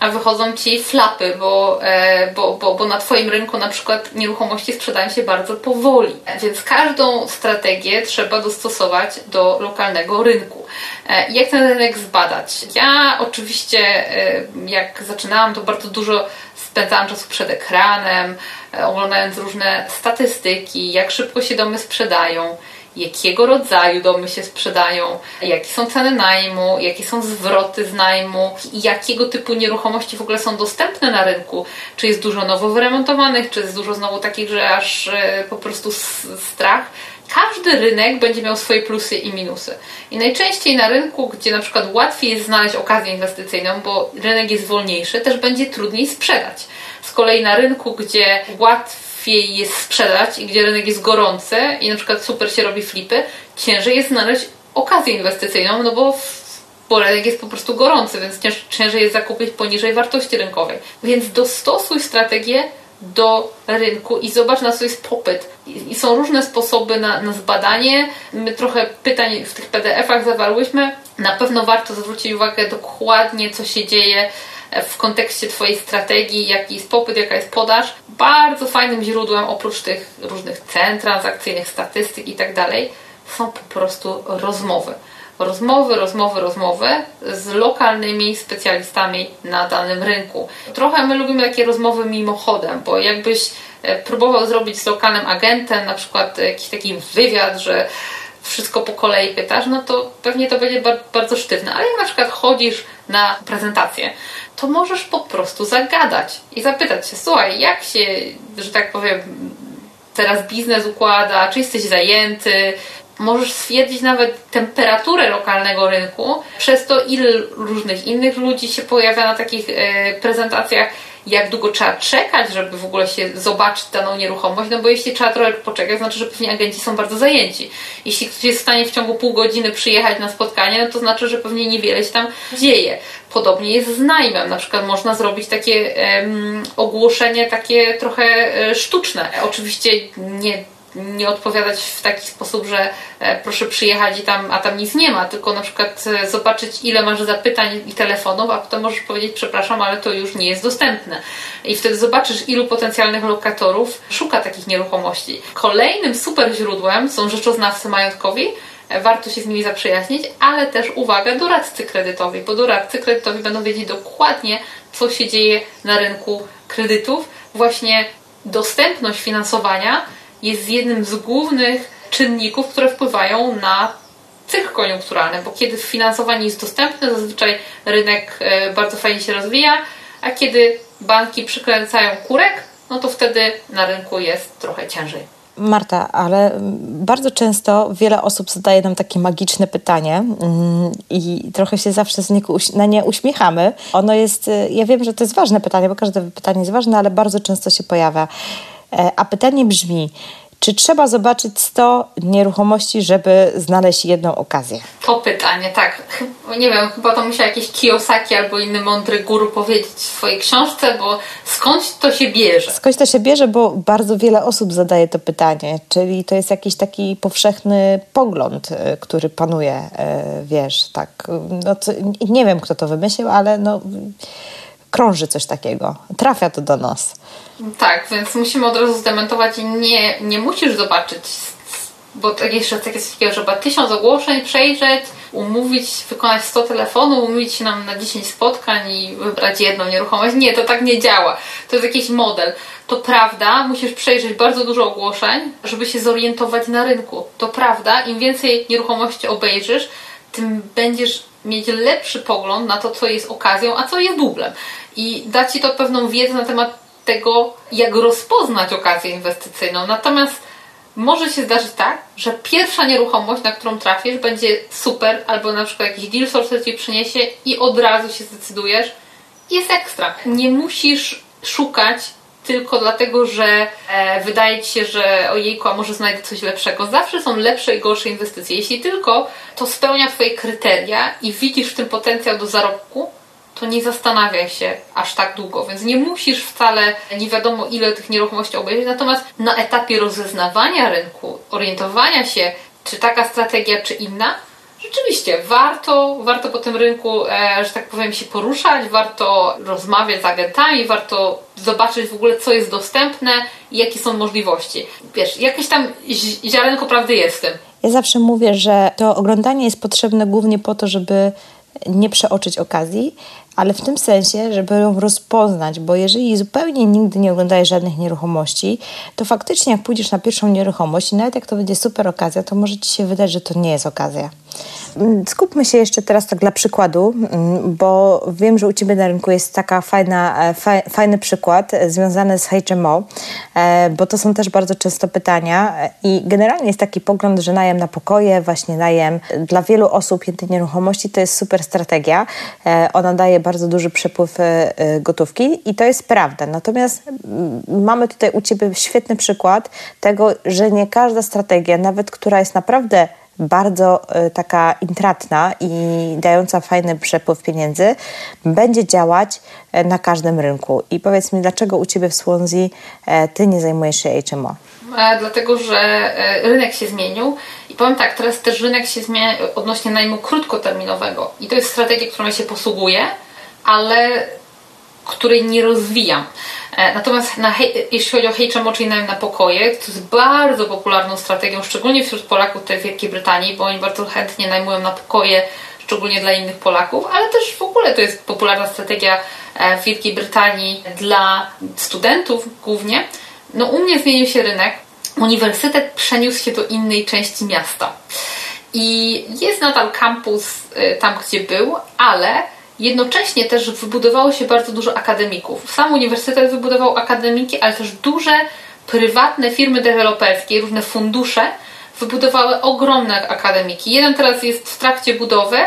a wychodzą ci flapy, bo, e, bo, bo, bo na Twoim rynku na przykład nieruchomości sprzedają się bardzo powoli. Więc każdą strategię trzeba dostosować do lokalnego rynku. E, jak ten rynek zbadać? Ja oczywiście, e, jak zaczynałam, to bardzo dużo spędzałam czasu przed ekranem, oglądając różne statystyki, jak szybko się domy sprzedają jakiego rodzaju domy się sprzedają, jakie są ceny najmu, jakie są zwroty z najmu jakiego typu nieruchomości w ogóle są dostępne na rynku. Czy jest dużo nowo wyremontowanych, czy jest dużo znowu takich, że aż e, po prostu strach. Każdy rynek będzie miał swoje plusy i minusy. I najczęściej na rynku, gdzie na przykład łatwiej jest znaleźć okazję inwestycyjną, bo rynek jest wolniejszy, też będzie trudniej sprzedać. Z kolei na rynku, gdzie łatwiej łatwiej jest sprzedać i gdzie rynek jest gorący i na przykład super się robi flipy, ciężej jest znaleźć okazję inwestycyjną, no bo bo rynek jest po prostu gorący, więc cięż, ciężej jest zakupić poniżej wartości rynkowej. Więc dostosuj strategię do rynku i zobacz na co jest popyt. I są różne sposoby na, na zbadanie. My trochę pytań w tych PDF-ach zawarłyśmy. Na pewno warto zwrócić uwagę dokładnie, co się dzieje w kontekście Twojej strategii, jaki jest popyt, jaka jest podaż. Bardzo fajnym źródłem, oprócz tych różnych cen transakcyjnych, statystyk i tak dalej, są po prostu rozmowy. Rozmowy, rozmowy, rozmowy z lokalnymi specjalistami na danym rynku. Trochę my lubimy takie rozmowy mimochodem, bo jakbyś e, próbował zrobić z lokalnym agentem na przykład jakiś taki wywiad, że wszystko po kolei pytasz, no to pewnie to będzie bardzo sztywne. Ale jak na przykład chodzisz na prezentację, to możesz po prostu zagadać i zapytać się, słuchaj, jak się, że tak powiem, teraz biznes układa, czy jesteś zajęty, możesz stwierdzić nawet temperaturę lokalnego rynku, przez to ile różnych innych ludzi się pojawia na takich e, prezentacjach, jak długo trzeba czekać, żeby w ogóle się zobaczyć daną nieruchomość, no bo jeśli trzeba trochę poczekać, znaczy, że pewnie agenci są bardzo zajęci. Jeśli ktoś jest w stanie w ciągu pół godziny przyjechać na spotkanie, no to znaczy, że pewnie niewiele się tam dzieje. Podobnie jest z najmem. Na przykład można zrobić takie um, ogłoszenie takie trochę e, sztuczne. Oczywiście nie nie odpowiadać w taki sposób, że e, proszę przyjechać i tam, a tam nic nie ma, tylko na przykład e, zobaczyć, ile masz zapytań i telefonów, a potem możesz powiedzieć, przepraszam, ale to już nie jest dostępne. I wtedy zobaczysz, ilu potencjalnych lokatorów szuka takich nieruchomości. Kolejnym super źródłem są rzeczoznawcy majątkowi, e, warto się z nimi zaprzyjaźnić, ale też uwaga, doradcy kredytowi, bo doradcy kredytowi będą wiedzieć dokładnie, co się dzieje na rynku kredytów. Właśnie dostępność finansowania jest jednym z głównych czynników, które wpływają na cykl koniunkturalny, bo kiedy finansowanie jest dostępne, zazwyczaj rynek e, bardzo fajnie się rozwija, a kiedy banki przykręcają kurek, no to wtedy na rynku jest trochę ciężej. Marta, ale bardzo często wiele osób zadaje nam takie magiczne pytanie mm, i trochę się zawsze z niego na nie uśmiechamy. Ono jest, y, ja wiem, że to jest ważne pytanie, bo każde pytanie jest ważne, ale bardzo często się pojawia. E, a pytanie brzmi, czy trzeba zobaczyć 100 nieruchomości, żeby znaleźć jedną okazję? To pytanie, tak. Nie wiem, chyba to musiał jakiś Kiyosaki albo inny mądry guru powiedzieć w swojej książce, bo skąd to się bierze? Skąd to się bierze, bo bardzo wiele osób zadaje to pytanie, czyli to jest jakiś taki powszechny pogląd, e, który panuje, e, wiesz, tak. No nie wiem, kto to wymyślił, ale no krąży coś takiego. Trafia to do nas. Tak, więc musimy od razu zdementować i nie, nie musisz zobaczyć, bo tak jeszcze tak jest takiego, żeby tysiąc ogłoszeń przejrzeć, umówić, wykonać 100 telefonów, umówić się nam na 10 spotkań i wybrać jedną nieruchomość. Nie, to tak nie działa. To jest jakiś model. To prawda, musisz przejrzeć bardzo dużo ogłoszeń, żeby się zorientować na rynku. To prawda, im więcej nieruchomości obejrzysz, tym będziesz mieć lepszy pogląd na to, co jest okazją, a co jest bublem. I da Ci to pewną wiedzę na temat tego, jak rozpoznać okazję inwestycyjną. Natomiast może się zdarzyć tak, że pierwsza nieruchomość, na którą trafisz, będzie super, albo na przykład jakiś deal source Ci przyniesie i od razu się zdecydujesz. Jest ekstra. Nie musisz szukać tylko dlatego, że e, wydaje Ci się, że ojejku, a może znajdę coś lepszego. Zawsze są lepsze i gorsze inwestycje. Jeśli tylko to spełnia Twoje kryteria i widzisz w tym potencjał do zarobku, to nie zastanawiaj się aż tak długo, więc nie musisz wcale nie wiadomo ile tych nieruchomości obejrzeć, natomiast na etapie rozeznawania rynku, orientowania się, czy taka strategia, czy inna, rzeczywiście warto, warto po tym rynku, e, że tak powiem, się poruszać, warto rozmawiać z agentami, warto zobaczyć w ogóle, co jest dostępne i jakie są możliwości. Wiesz, jakieś tam ziarenko prawdy jest w tym. Ja zawsze mówię, że to oglądanie jest potrzebne głównie po to, żeby nie przeoczyć okazji, ale w tym sensie, żeby ją rozpoznać, bo jeżeli zupełnie nigdy nie oglądałeś żadnych nieruchomości, to faktycznie jak pójdziesz na pierwszą nieruchomość i nawet jak to będzie super okazja, to może Ci się wydać, że to nie jest okazja. Mm, skupmy się jeszcze teraz tak dla przykładu, mm, bo wiem, że u Ciebie na rynku jest taka fajna, e, fajny przykład e, związany z HMO, e, bo to są też bardzo często pytania i generalnie jest taki pogląd, że najem na pokoje, właśnie najem dla wielu osób jednej nieruchomości to jest super strategia. Ona daje bardzo duży przepływ gotówki i to jest prawda. Natomiast mm, mamy tutaj u Ciebie świetny przykład tego, że nie każda strategia, nawet która jest naprawdę bardzo y, taka intratna i dająca fajny przepływ pieniędzy, będzie działać na każdym rynku. I powiedz mi, dlaczego u Ciebie w Swansea Ty nie zajmujesz się HMO? E, dlatego, że e, rynek się zmienił i powiem tak, teraz też rynek się zmienia odnośnie najmu krótkoterminowego i to jest strategia, którą ja się posługuję, ale której nie rozwijam. E, natomiast na, jeśli chodzi o HMO, czyli najem na pokoje, to jest bardzo popularną strategią, szczególnie wśród Polaków tutaj w Wielkiej Brytanii, bo oni bardzo chętnie najmują na pokoje, szczególnie dla innych Polaków, ale też w ogóle to jest popularna strategia e, w Wielkiej Brytanii dla studentów głównie. No u mnie zmienił się rynek. Uniwersytet przeniósł się do innej części miasta. I jest nadal kampus e, tam, gdzie był, ale Jednocześnie też wybudowało się bardzo dużo akademików. Sam uniwersytet wybudował akademiki, ale też duże prywatne firmy deweloperskie, różne fundusze wybudowały ogromne akademiki. Jeden teraz jest w trakcie budowy,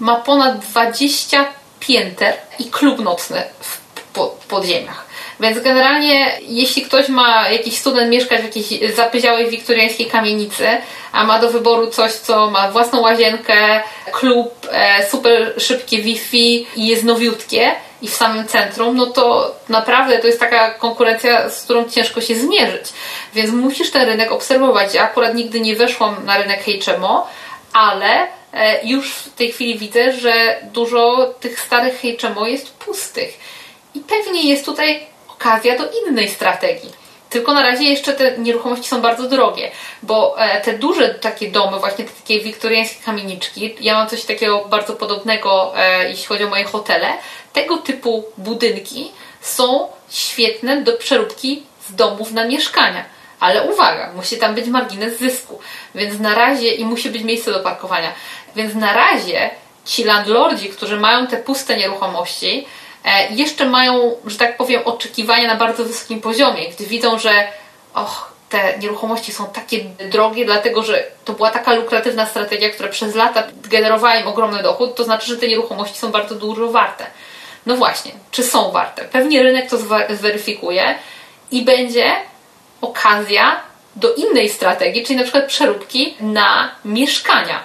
ma ponad 20 pięter i klub nocny w podziemiach. Więc generalnie, jeśli ktoś ma, jakiś student mieszkać w jakiejś zapyziałej wiktoriańskiej kamienicy, a ma do wyboru coś, co ma własną łazienkę, klub, e, super szybkie Wi-Fi i jest nowiutkie i w samym centrum, no to naprawdę to jest taka konkurencja, z którą ciężko się zmierzyć. Więc musisz ten rynek obserwować. Ja akurat nigdy nie weszłam na rynek HMO, ale e, już w tej chwili widzę, że dużo tych starych HMO jest pustych. I pewnie jest tutaj okazja do innej strategii. Tylko na razie jeszcze te nieruchomości są bardzo drogie, bo e, te duże takie domy, właśnie te takie wiktoriańskie kamieniczki, ja mam coś takiego bardzo podobnego, e, jeśli chodzi o moje hotele, tego typu budynki są świetne do przeróbki z domów na mieszkania. Ale uwaga, musi tam być margines zysku, więc na razie i musi być miejsce do parkowania. Więc na razie ci landlordzi, którzy mają te puste nieruchomości, jeszcze mają, że tak powiem, oczekiwania na bardzo wysokim poziomie, gdy widzą, że och, te nieruchomości są takie drogie, dlatego że to była taka lukratywna strategia, która przez lata generowała im ogromny dochód, to znaczy, że te nieruchomości są bardzo dużo warte. No właśnie, czy są warte? Pewnie rynek to zweryfikuje i będzie okazja do innej strategii, czyli na przykład przeróbki na mieszkania.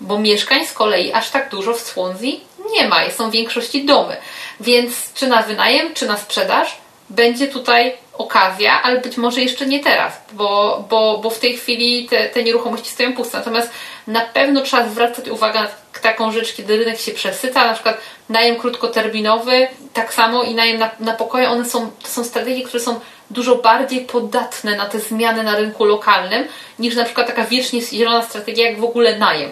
Bo mieszkań z kolei aż tak dużo w Swansea nie ma, są w większości domy. Więc czy na wynajem, czy na sprzedaż będzie tutaj okazja, ale być może jeszcze nie teraz, bo, bo, bo w tej chwili te, te nieruchomości stoją puste. Natomiast na pewno trzeba zwracać uwagę na taką rzecz, kiedy rynek się przesyca, na przykład najem krótkoterminowy, tak samo i najem na, na pokoje, one są, to są strategie, które są dużo bardziej podatne na te zmiany na rynku lokalnym, niż na przykład taka wiecznie zielona strategia, jak w ogóle najem.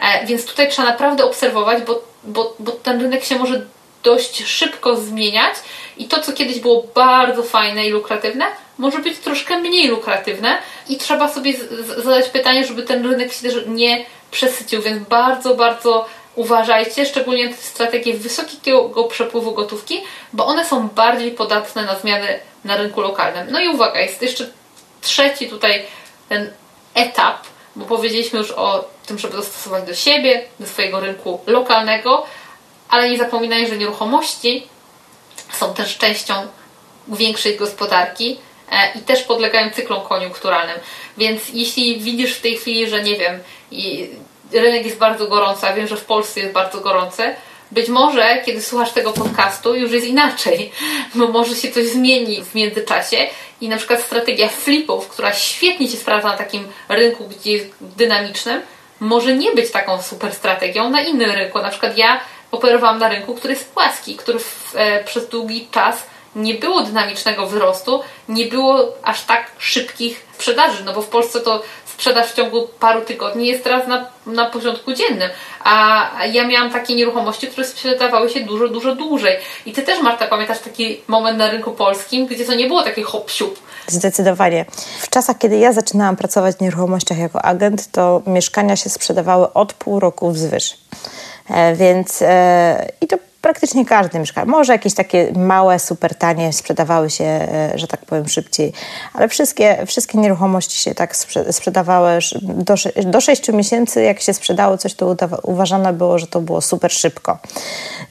E, więc tutaj trzeba naprawdę obserwować, bo, bo, bo ten rynek się może dość szybko zmieniać i to, co kiedyś było bardzo fajne i lukratywne, może być troszkę mniej lukratywne i trzeba sobie zadać pytanie, żeby ten rynek się też nie przesycił, więc bardzo, bardzo uważajcie, szczególnie te strategie wysokiego przepływu gotówki, bo one są bardziej podatne na zmiany na rynku lokalnym. No i uwaga, jest jeszcze trzeci tutaj ten etap, bo powiedzieliśmy już o tym, żeby dostosować do siebie, do swojego rynku lokalnego, ale nie zapominaj, że nieruchomości są też częścią większej gospodarki e, i też podlegają cyklom koniunkturalnym. Więc jeśli widzisz w tej chwili, że nie wiem, rynek jest bardzo gorący, a wiem, że w Polsce jest bardzo gorący, być może, kiedy słuchasz tego podcastu, już jest inaczej, bo może się coś zmieni w międzyczasie i na przykład strategia flipów, która świetnie się sprawdza na takim rynku, gdzie jest dynamicznym, może nie być taką super strategią na innym rynku. Na przykład ja operowałam na rynku, który jest płaski, który w, e, przez długi czas nie było dynamicznego wzrostu, nie było aż tak szybkich sprzedaży, no bo w Polsce to sprzedaż w ciągu paru tygodni jest teraz na, na porządku dziennym. A ja miałam takie nieruchomości, które sprzedawały się dużo, dużo dłużej. I Ty też, Marta, pamiętasz taki moment na rynku polskim, gdzie to nie było takie hop siup. Zdecydowanie. W czasach, kiedy ja zaczynałam pracować w nieruchomościach jako agent, to mieszkania się sprzedawały od pół roku wzwyż. E, więc e, i to praktycznie każdy mieszkał. Może jakieś takie małe, super tanie sprzedawały się, e, że tak powiem, szybciej, ale wszystkie, wszystkie nieruchomości się tak sprzedawały do, do 6 miesięcy. Jak się sprzedało coś, to uważane było, że to było super szybko.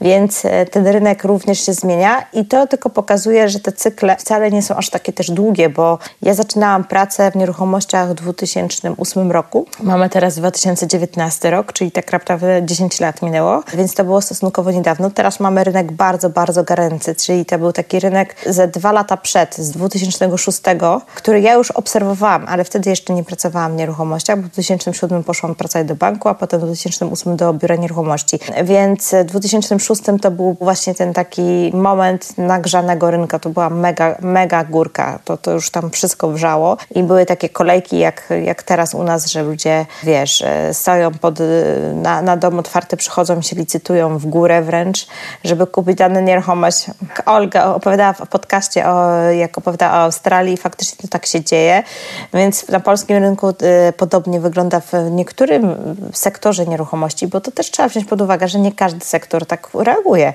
Więc e, ten rynek również się zmienia i to tylko pokazuje, że te cykle wcale nie są aż takie też długie, bo ja zaczynałam pracę w nieruchomościach w 2008 roku. Mamy teraz 2019 rok, czyli tak naprawdę 10 lat minęło, więc to było stosunkowo niedawno teraz mamy rynek bardzo, bardzo goręcy, czyli to był taki rynek ze dwa lata przed, z 2006, który ja już obserwowałam, ale wtedy jeszcze nie pracowałam w nieruchomościach, bo w 2007 poszłam pracować do banku, a potem w 2008 do biura nieruchomości. Więc w 2006 to był właśnie ten taki moment nagrzanego rynka, to była mega, mega górka, to, to już tam wszystko wrzało i były takie kolejki jak, jak teraz u nas, że ludzie, wiesz, stoją pod, na, na dom otwarty, przychodzą się licytują w górę wręcz, żeby kupić daną nieruchomość. Olga opowiadała w podcaście, o, jak opowiadała o Australii, faktycznie to tak się dzieje, więc na polskim rynku y, podobnie wygląda w niektórym sektorze nieruchomości, bo to też trzeba wziąć pod uwagę, że nie każdy sektor tak reaguje.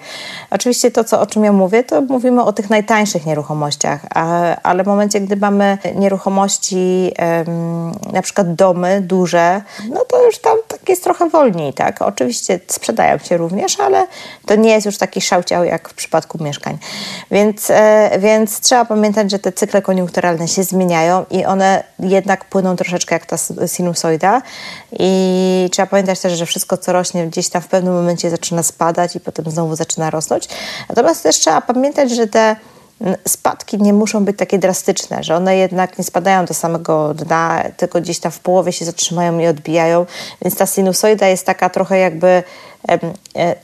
Oczywiście to, co, o czym ja mówię, to mówimy o tych najtańszych nieruchomościach, a, ale w momencie, gdy mamy nieruchomości, na przykład domy duże, no to już tam tak jest trochę wolniej, tak? Oczywiście sprzedają się również, ale to nie jest już taki szałciał jak w przypadku mieszkań. Więc, e, więc trzeba pamiętać, że te cykle koniunkturalne się zmieniają i one jednak płyną troszeczkę jak ta sinusoida i trzeba pamiętać też, że wszystko co rośnie gdzieś tam w pewnym momencie zaczyna spadać i potem znowu zaczyna rosnąć. Natomiast też trzeba pamiętać, że te spadki nie muszą być takie drastyczne, że one jednak nie spadają do samego dna, tylko gdzieś tam w połowie się zatrzymają i odbijają, więc ta sinusoida jest taka trochę jakby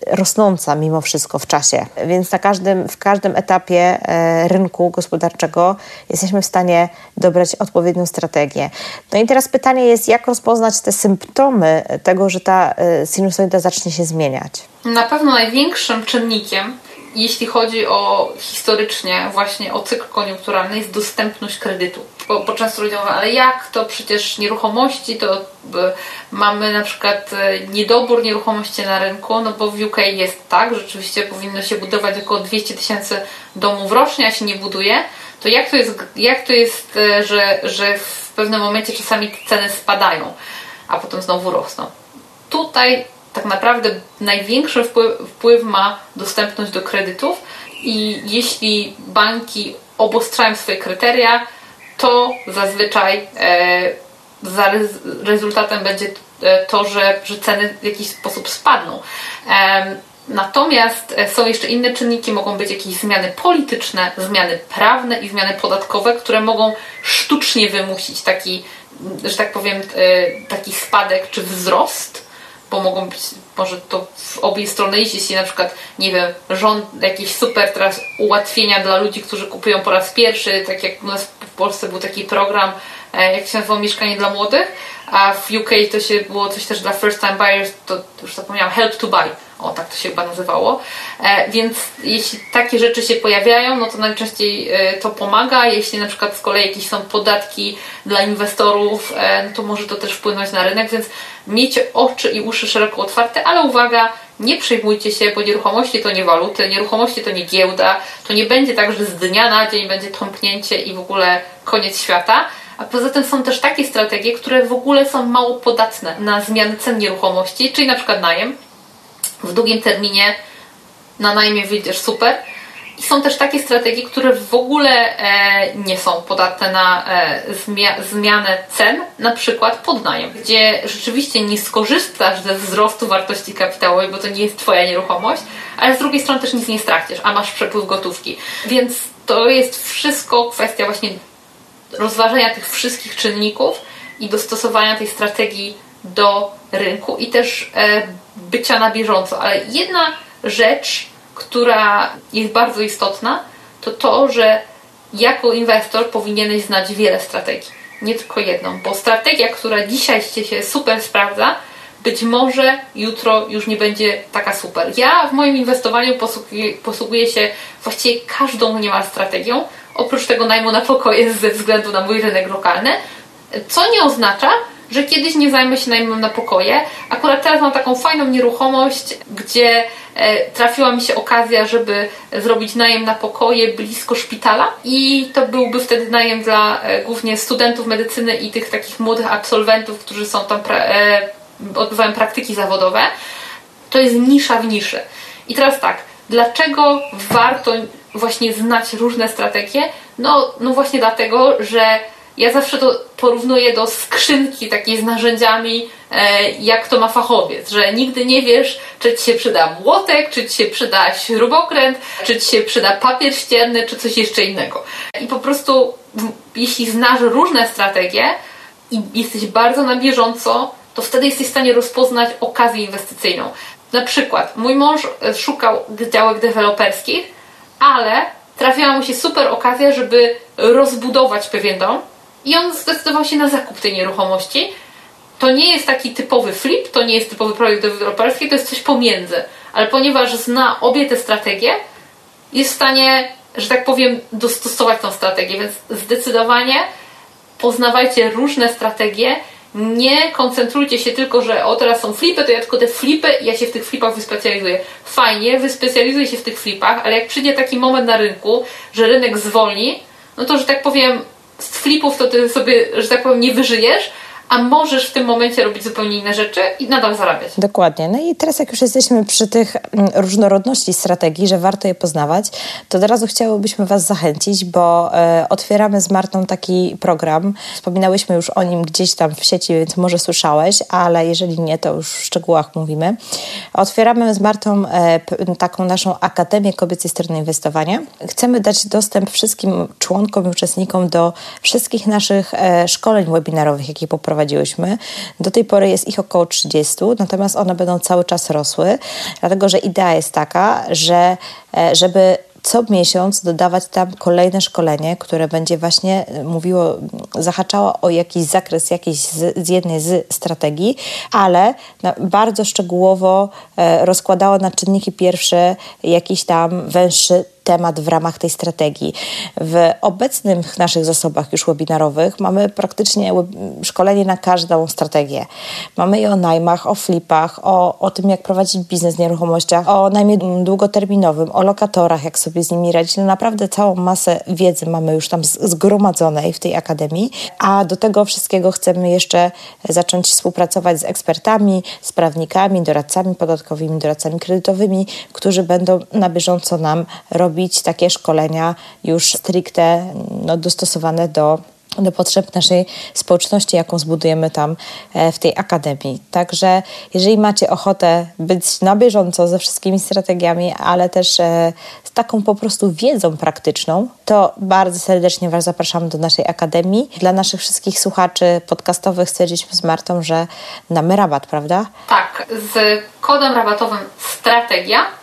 rosnąca mimo wszystko w czasie. Więc na każdym, w każdym etapie e, rynku gospodarczego jesteśmy w stanie dobrać odpowiednią strategię. No i teraz pytanie jest, jak rozpoznać te symptomy tego, że ta e, sinusoida zacznie się zmieniać? Na pewno największym czynnikiem jeśli chodzi o historycznie właśnie o cykl koniunkturalny, jest dostępność kredytu. Bo, bo często ludzie mówią, ale jak to przecież nieruchomości, to mamy na przykład e, niedobór nieruchomości na rynku, no bo w UK jest tak, rzeczywiście powinno się budować około 200 tysięcy domów rocznie, a się nie buduje. to jak to jest, jak to jest e, że, że w pewnym momencie czasami ceny spadają, a potem znowu rosną? Tutaj tak naprawdę największy wpływ, ma dostępność do kredytów i jeśli banki obostrają swoje kryteria, to zazwyczaj e, za rezultatem będzie e, to, że, że ceny w jakiś sposób spadną. E, natomiast są jeszcze inne czynniki, mogą być jakieś zmiany polityczne, zmiany prawne i zmiany podatkowe, które mogą sztucznie wymusić taki, że tak powiem, e, taki spadek czy wzrost bo mogą być, może to w obie strony iść, jeśli na przykład, nie wiem, rząd jakieś super teraz ułatwienia dla ludzi, którzy kupują po raz pierwszy, tak jak u nas w Polsce był taki program, e, jak się nazywał Mieszkanie dla Młodych, a w UK to się było coś też dla first time buyers, to już zapomniałam, help to buy o, tak to się chyba nazywało. E, więc jeśli takie rzeczy się pojawiają, no to najczęściej e, to pomaga. Jeśli na przykład z kolei jakieś są podatki dla inwestorów, e, no to może to też wpłynąć na rynek, więc miejcie oczy i uszy szeroko otwarte, ale uwaga, nie przejmujcie się, bo nieruchomości to nie waluty, nieruchomości to nie giełda, to nie będzie tak, że z dnia na dzień będzie tąpnięcie i w ogóle koniec świata. A poza tym są też takie strategie, które w ogóle są mało podatne na zmiany cen nieruchomości, czyli na przykład najem w długim terminie na najmie wyjdziesz super. I są też takie strategie, które w ogóle e, nie są podatne na e, zmia zmianę cen, na przykład podnajem, gdzie rzeczywiście nie skorzystasz ze wzrostu wartości kapitałowej, bo to nie jest Twoja nieruchomość, ale z drugiej strony też nic nie stracisz, a masz przepływ gotówki. Więc to jest wszystko kwestia właśnie rozważenia tych wszystkich czynników i dostosowania tej strategii do rynku i też e, bycia na bieżąco. Ale jedna rzecz, która jest bardzo istotna, to to, że jako inwestor powinieneś znać wiele strategii, nie tylko jedną, bo strategia, która dzisiaj się super sprawdza, być może jutro już nie będzie taka super. Ja w moim inwestowaniu posługuję, posługuję się właściwie każdą niemal strategią, oprócz tego najmu na pokoje ze względu na mój rynek lokalny, co nie oznacza, że kiedyś nie zajmę się najmem na pokoje. Akurat teraz mam taką fajną nieruchomość, gdzie e, trafiła mi się okazja, żeby zrobić najem na pokoje blisko szpitala i to byłby wtedy najem dla e, głównie studentów medycyny i tych takich młodych absolwentów, którzy są tam e, odbywają praktyki zawodowe. To jest nisza w niszy. I teraz tak, dlaczego warto właśnie znać różne strategie? No, no właśnie dlatego, że ja zawsze to porównuję do skrzynki takiej z narzędziami, e, jak to ma fachowiec, że nigdy nie wiesz, czy ci się przyda młotek, czy ci się przyda śrubokręt, czy ci się przyda papier ścienny, czy coś jeszcze innego. I po prostu, jeśli znasz różne strategie i jesteś bardzo na bieżąco, to wtedy jesteś w stanie rozpoznać okazję inwestycyjną. Na przykład, mój mąż szukał działek deweloperskich, ale trafiła mu się super okazja, żeby rozbudować pewien dom i on zdecydował się na zakup tej nieruchomości. To nie jest taki typowy flip, to nie jest typowy projekt deweloperski, to jest coś pomiędzy. Ale ponieważ zna obie te strategie, jest w stanie, że tak powiem, dostosować tą strategię, więc zdecydowanie poznawajcie różne strategie, nie koncentrujcie się tylko, że o teraz są flipy, to ja tylko te flipy ja się w tych flipach wyspecjalizuję. Fajnie, wyspecjalizuję się w tych flipach, ale jak przyjdzie taki moment na rynku, że rynek zwolni, no to, że tak powiem, z flipów to ty sobie, że tak powiem, nie wyżyjesz, a możesz w tym momencie robić zupełnie inne rzeczy i nadal zarabiać. Dokładnie. No i teraz jak już jesteśmy przy tych mm, różnorodności strategii, że warto je poznawać, to od razu chciałybyśmy Was zachęcić, bo e, otwieramy z Martą taki program. Wspominałyśmy już o nim gdzieś tam w sieci, więc może słyszałeś, ale jeżeli nie, to już w szczegółach mówimy. Otwieramy z Martą e, taką naszą Akademię Kobiecej Strony Inwestowania. Chcemy dać dostęp wszystkim członkom i uczestnikom do wszystkich naszych e, szkoleń webinarowych, jakie poprowadzimy prowadziłyśmy. Do tej pory jest ich około 30, natomiast one będą cały czas rosły, dlatego że idea jest taka, że e, żeby co miesiąc dodawać tam kolejne szkolenie, które będzie właśnie e, mówiło, zahaczało o jakiś zakres jakiejś z, z jednej z strategii, ale bardzo szczegółowo e, rozkładało na czynniki pierwsze jakiś tam węższy temat w ramach tej strategii. W obecnych naszych zasobach już webinarowych mamy praktycznie szkolenie na każdą strategię. Mamy je o najmach, o flipach, o, o tym, jak prowadzić biznes w nieruchomościach, o najmie długoterminowym, o lokatorach, jak sobie z nimi radzić. No naprawdę całą masę wiedzy mamy już tam zgromadzonej w tej akademii, a do tego wszystkiego chcemy jeszcze zacząć współpracować z ekspertami, z prawnikami, doradcami podatkowymi, doradcami kredytowymi, którzy będą na bieżąco nam robić takie szkolenia już stricte no, dostosowane do do potrzeb naszej społeczności, jaką zbudujemy tam e, w tej akademii. Także jeżeli macie ochotę być na bieżąco ze wszystkimi strategiami, ale też e, z taką po prostu wiedzą praktyczną, to bardzo serdecznie Was zapraszam do naszej akademii. Dla naszych wszystkich słuchaczy podcastowych stwierdziliśmy z Martą, że mamy rabat, prawda? Tak, z kodem rabatowym Strategia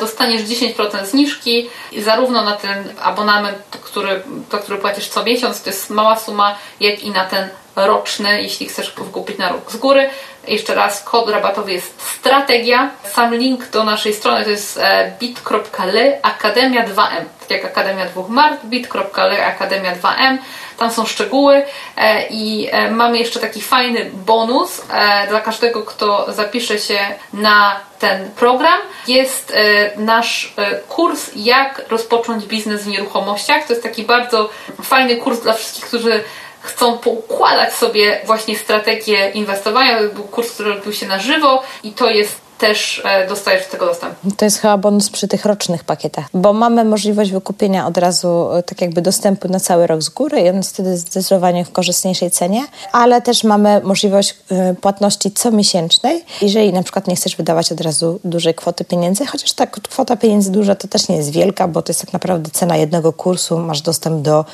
dostaniesz 10% zniżki zarówno na ten abonament, który, to, który płacisz co miesiąc, to jest mała suma, jak i na ten roczny, jeśli chcesz kupić na rok z góry. Jeszcze raz, kod rabatowy jest strategia. Sam link do naszej strony to jest e, bit.ly Akademia 2M, tak jak Akademia 2 Mart, bit.ly Akademia 2M. Tam są szczegóły e, i mamy jeszcze taki fajny bonus dla każdego, kto zapisze się na ten program jest e, nasz e, kurs jak rozpocząć biznes w nieruchomościach. To jest taki bardzo fajny kurs dla wszystkich, którzy chcą poukładać sobie właśnie strategię inwestowania. To był kurs, który robił się na żywo i to jest też e, dostajesz do tego dostęp. To jest chyba bonus przy tych rocznych pakietach, bo mamy możliwość wykupienia od razu e, tak jakby dostępu na cały rok z góry i on jest wtedy zdecydowanie w korzystniejszej cenie, ale też mamy możliwość e, płatności comiesięcznej, jeżeli na przykład nie chcesz wydawać od razu dużej kwoty pieniędzy, chociaż ta kwota pieniędzy duża to też nie jest wielka, bo to jest tak naprawdę cena jednego kursu, masz dostęp do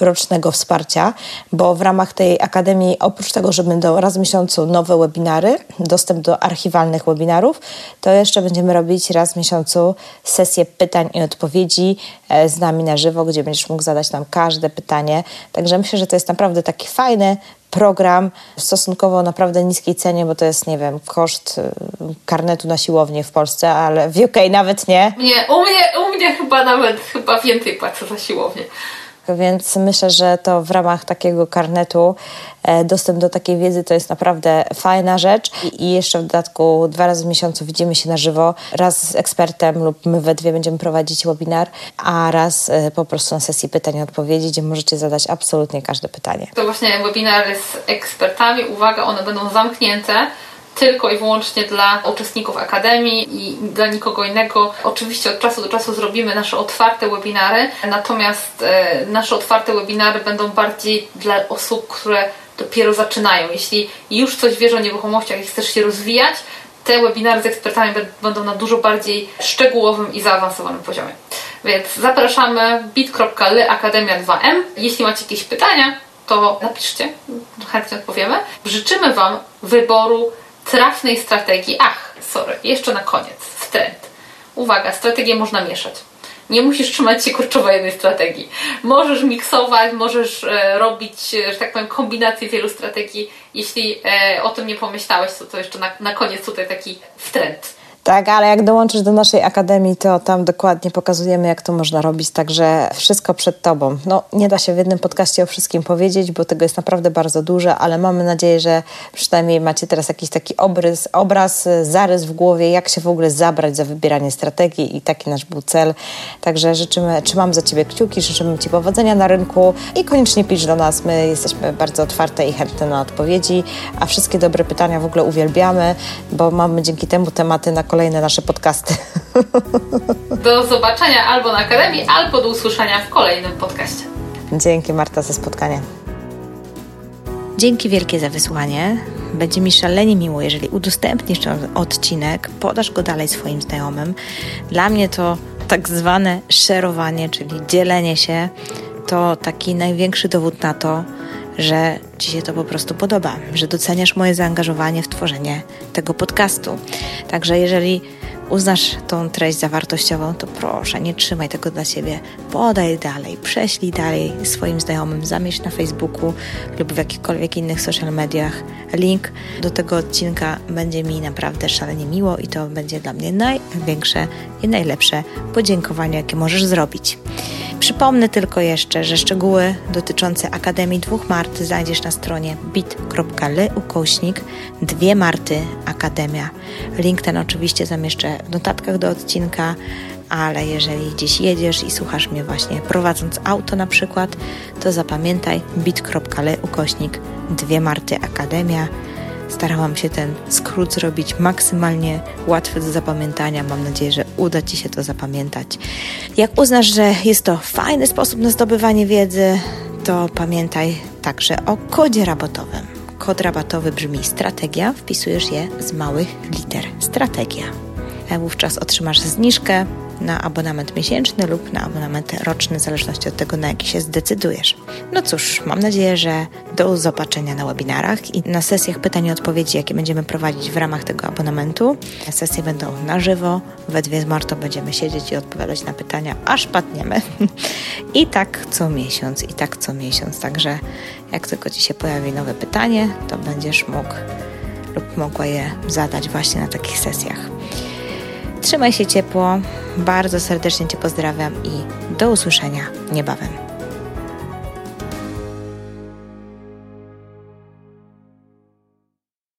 rocznego wsparcia, bo w ramach tej akademii oprócz tego, że będą raz w miesiącu nowe webinary, dostęp do archiwalnych webinarów, to jeszcze będziemy robić raz w miesiącu sesję pytań i odpowiedzi e, z nami na żywo, gdzie będziesz mógł zadać nam każde pytanie. Także myślę, że to jest naprawdę taki fajny program w stosunkowo naprawdę niskiej cenie, bo to jest, nie wiem, koszt e, karnetu na siłownię w Polsce, ale w UK nawet nie. Nie, u mnie, u mnie chyba nawet chyba więcej płacę za siłownię więc myślę, że to w ramach takiego karnetu e, dostęp do takiej wiedzy to jest naprawdę fajna rzecz. I jeszcze w dodatku dwa razy w miesiącu widzimy się na żywo, raz z ekspertem lub my we dwie będziemy prowadzić webinar, a raz e, po prostu na sesji pytań i odpowiedzi, gdzie możecie zadać absolutnie każde pytanie. To właśnie webinary z ekspertami, uwaga, one będą zamknięte tylko i wyłącznie dla uczestników Akademii i dla nikogo innego. Oczywiście od czasu do czasu zrobimy nasze otwarte webinary, natomiast e, nasze otwarte webinary będą bardziej dla osób, które dopiero zaczynają. Jeśli już coś wiesz o nieruchomościach i chcesz się rozwijać, te webinary z ekspertami będą na dużo bardziej szczegółowym i zaawansowanym poziomie. Więc zapraszamy bit.ly Akademia 2M. Jeśli macie jakieś pytania, to napiszcie, chętnie odpowiemy. Życzymy Wam wyboru trafnej strategii. Ach, sorry, jeszcze na koniec, w trend. Uwaga, strategię można mieszać. Nie musisz trzymać się kurczowo jednej strategii. Możesz miksować, możesz e, robić, e, że tak powiem, kombinację wielu strategii. Jeśli e, o tym nie pomyślałeś, to, to jeszcze na, na koniec tutaj taki trend. Tak, ale jak dołączysz do naszej akademii, to tam dokładnie pokazujemy, jak to można robić, także wszystko przed Tobą. No, nie da się w jednym podcaście o wszystkim powiedzieć, bo tego jest naprawdę bardzo dużo, ale mamy nadzieję, że przynajmniej macie teraz jakiś taki obrys, obraz, zarys w głowie, jak się w ogóle zabrać za wybieranie strategii i taki nasz był cel. Także życzymy, trzymam za Ciebie kciuki, życzymy Ci powodzenia na rynku i koniecznie pisz do nas, my jesteśmy bardzo otwarte i chętne na odpowiedzi, a wszystkie dobre pytania w ogóle uwielbiamy, bo mamy dzięki temu tematy na kolejne nasze podcasty. Do zobaczenia albo na Akademii, albo do usłyszenia w kolejnym podcaście. Dzięki Marta za spotkanie. Dzięki wielkie za wysłanie. Będzie mi szalenie miło, jeżeli udostępnisz ten odcinek, podasz go dalej swoim znajomym. Dla mnie to tak zwane szerowanie, czyli dzielenie się, to taki największy dowód na to, że Ci się to po prostu podoba, że doceniasz moje zaangażowanie w tworzenie tego podcastu. Także jeżeli uznasz tą treść za wartościową, to proszę, nie trzymaj tego dla siebie. Podaj dalej, prześlij dalej swoim znajomym, zamieć na Facebooku lub w jakichkolwiek innych social mediach. Link do tego odcinka będzie mi naprawdę szalenie miło i to będzie dla mnie największe i najlepsze podziękowanie, jakie możesz zrobić. Przypomnę tylko jeszcze, że szczegóły dotyczące Akademii Dwóch Mart znajdziesz na stronie bit.ly ukośnik Dwie Marty Akademia. Link ten oczywiście zamieszczę w notatkach do odcinka, ale jeżeli gdzieś jedziesz i słuchasz mnie właśnie prowadząc auto na przykład, to zapamiętaj bit.ly ukośnik Dwie Marty Akademia Starałam się ten skrót zrobić maksymalnie łatwy do zapamiętania. Mam nadzieję, że uda Ci się to zapamiętać. Jak uznasz, że jest to fajny sposób na zdobywanie wiedzy, to pamiętaj także o kodzie rabatowym. Kod rabatowy brzmi strategia, wpisujesz je z małych liter strategia. E, wówczas otrzymasz zniżkę na abonament miesięczny lub na abonament roczny, w zależności od tego, na jaki się zdecydujesz. No cóż, mam nadzieję, że do zobaczenia na webinarach i na sesjach pytań i odpowiedzi, jakie będziemy prowadzić w ramach tego abonamentu. Sesje będą na żywo, we dwie z Martą będziemy siedzieć i odpowiadać na pytania, aż padniemy. I tak co miesiąc, i tak co miesiąc. Także jak tylko Ci się pojawi nowe pytanie, to będziesz mógł lub mogła je zadać właśnie na takich sesjach. Trzymaj się ciepło, bardzo serdecznie Cię pozdrawiam i do usłyszenia niebawem.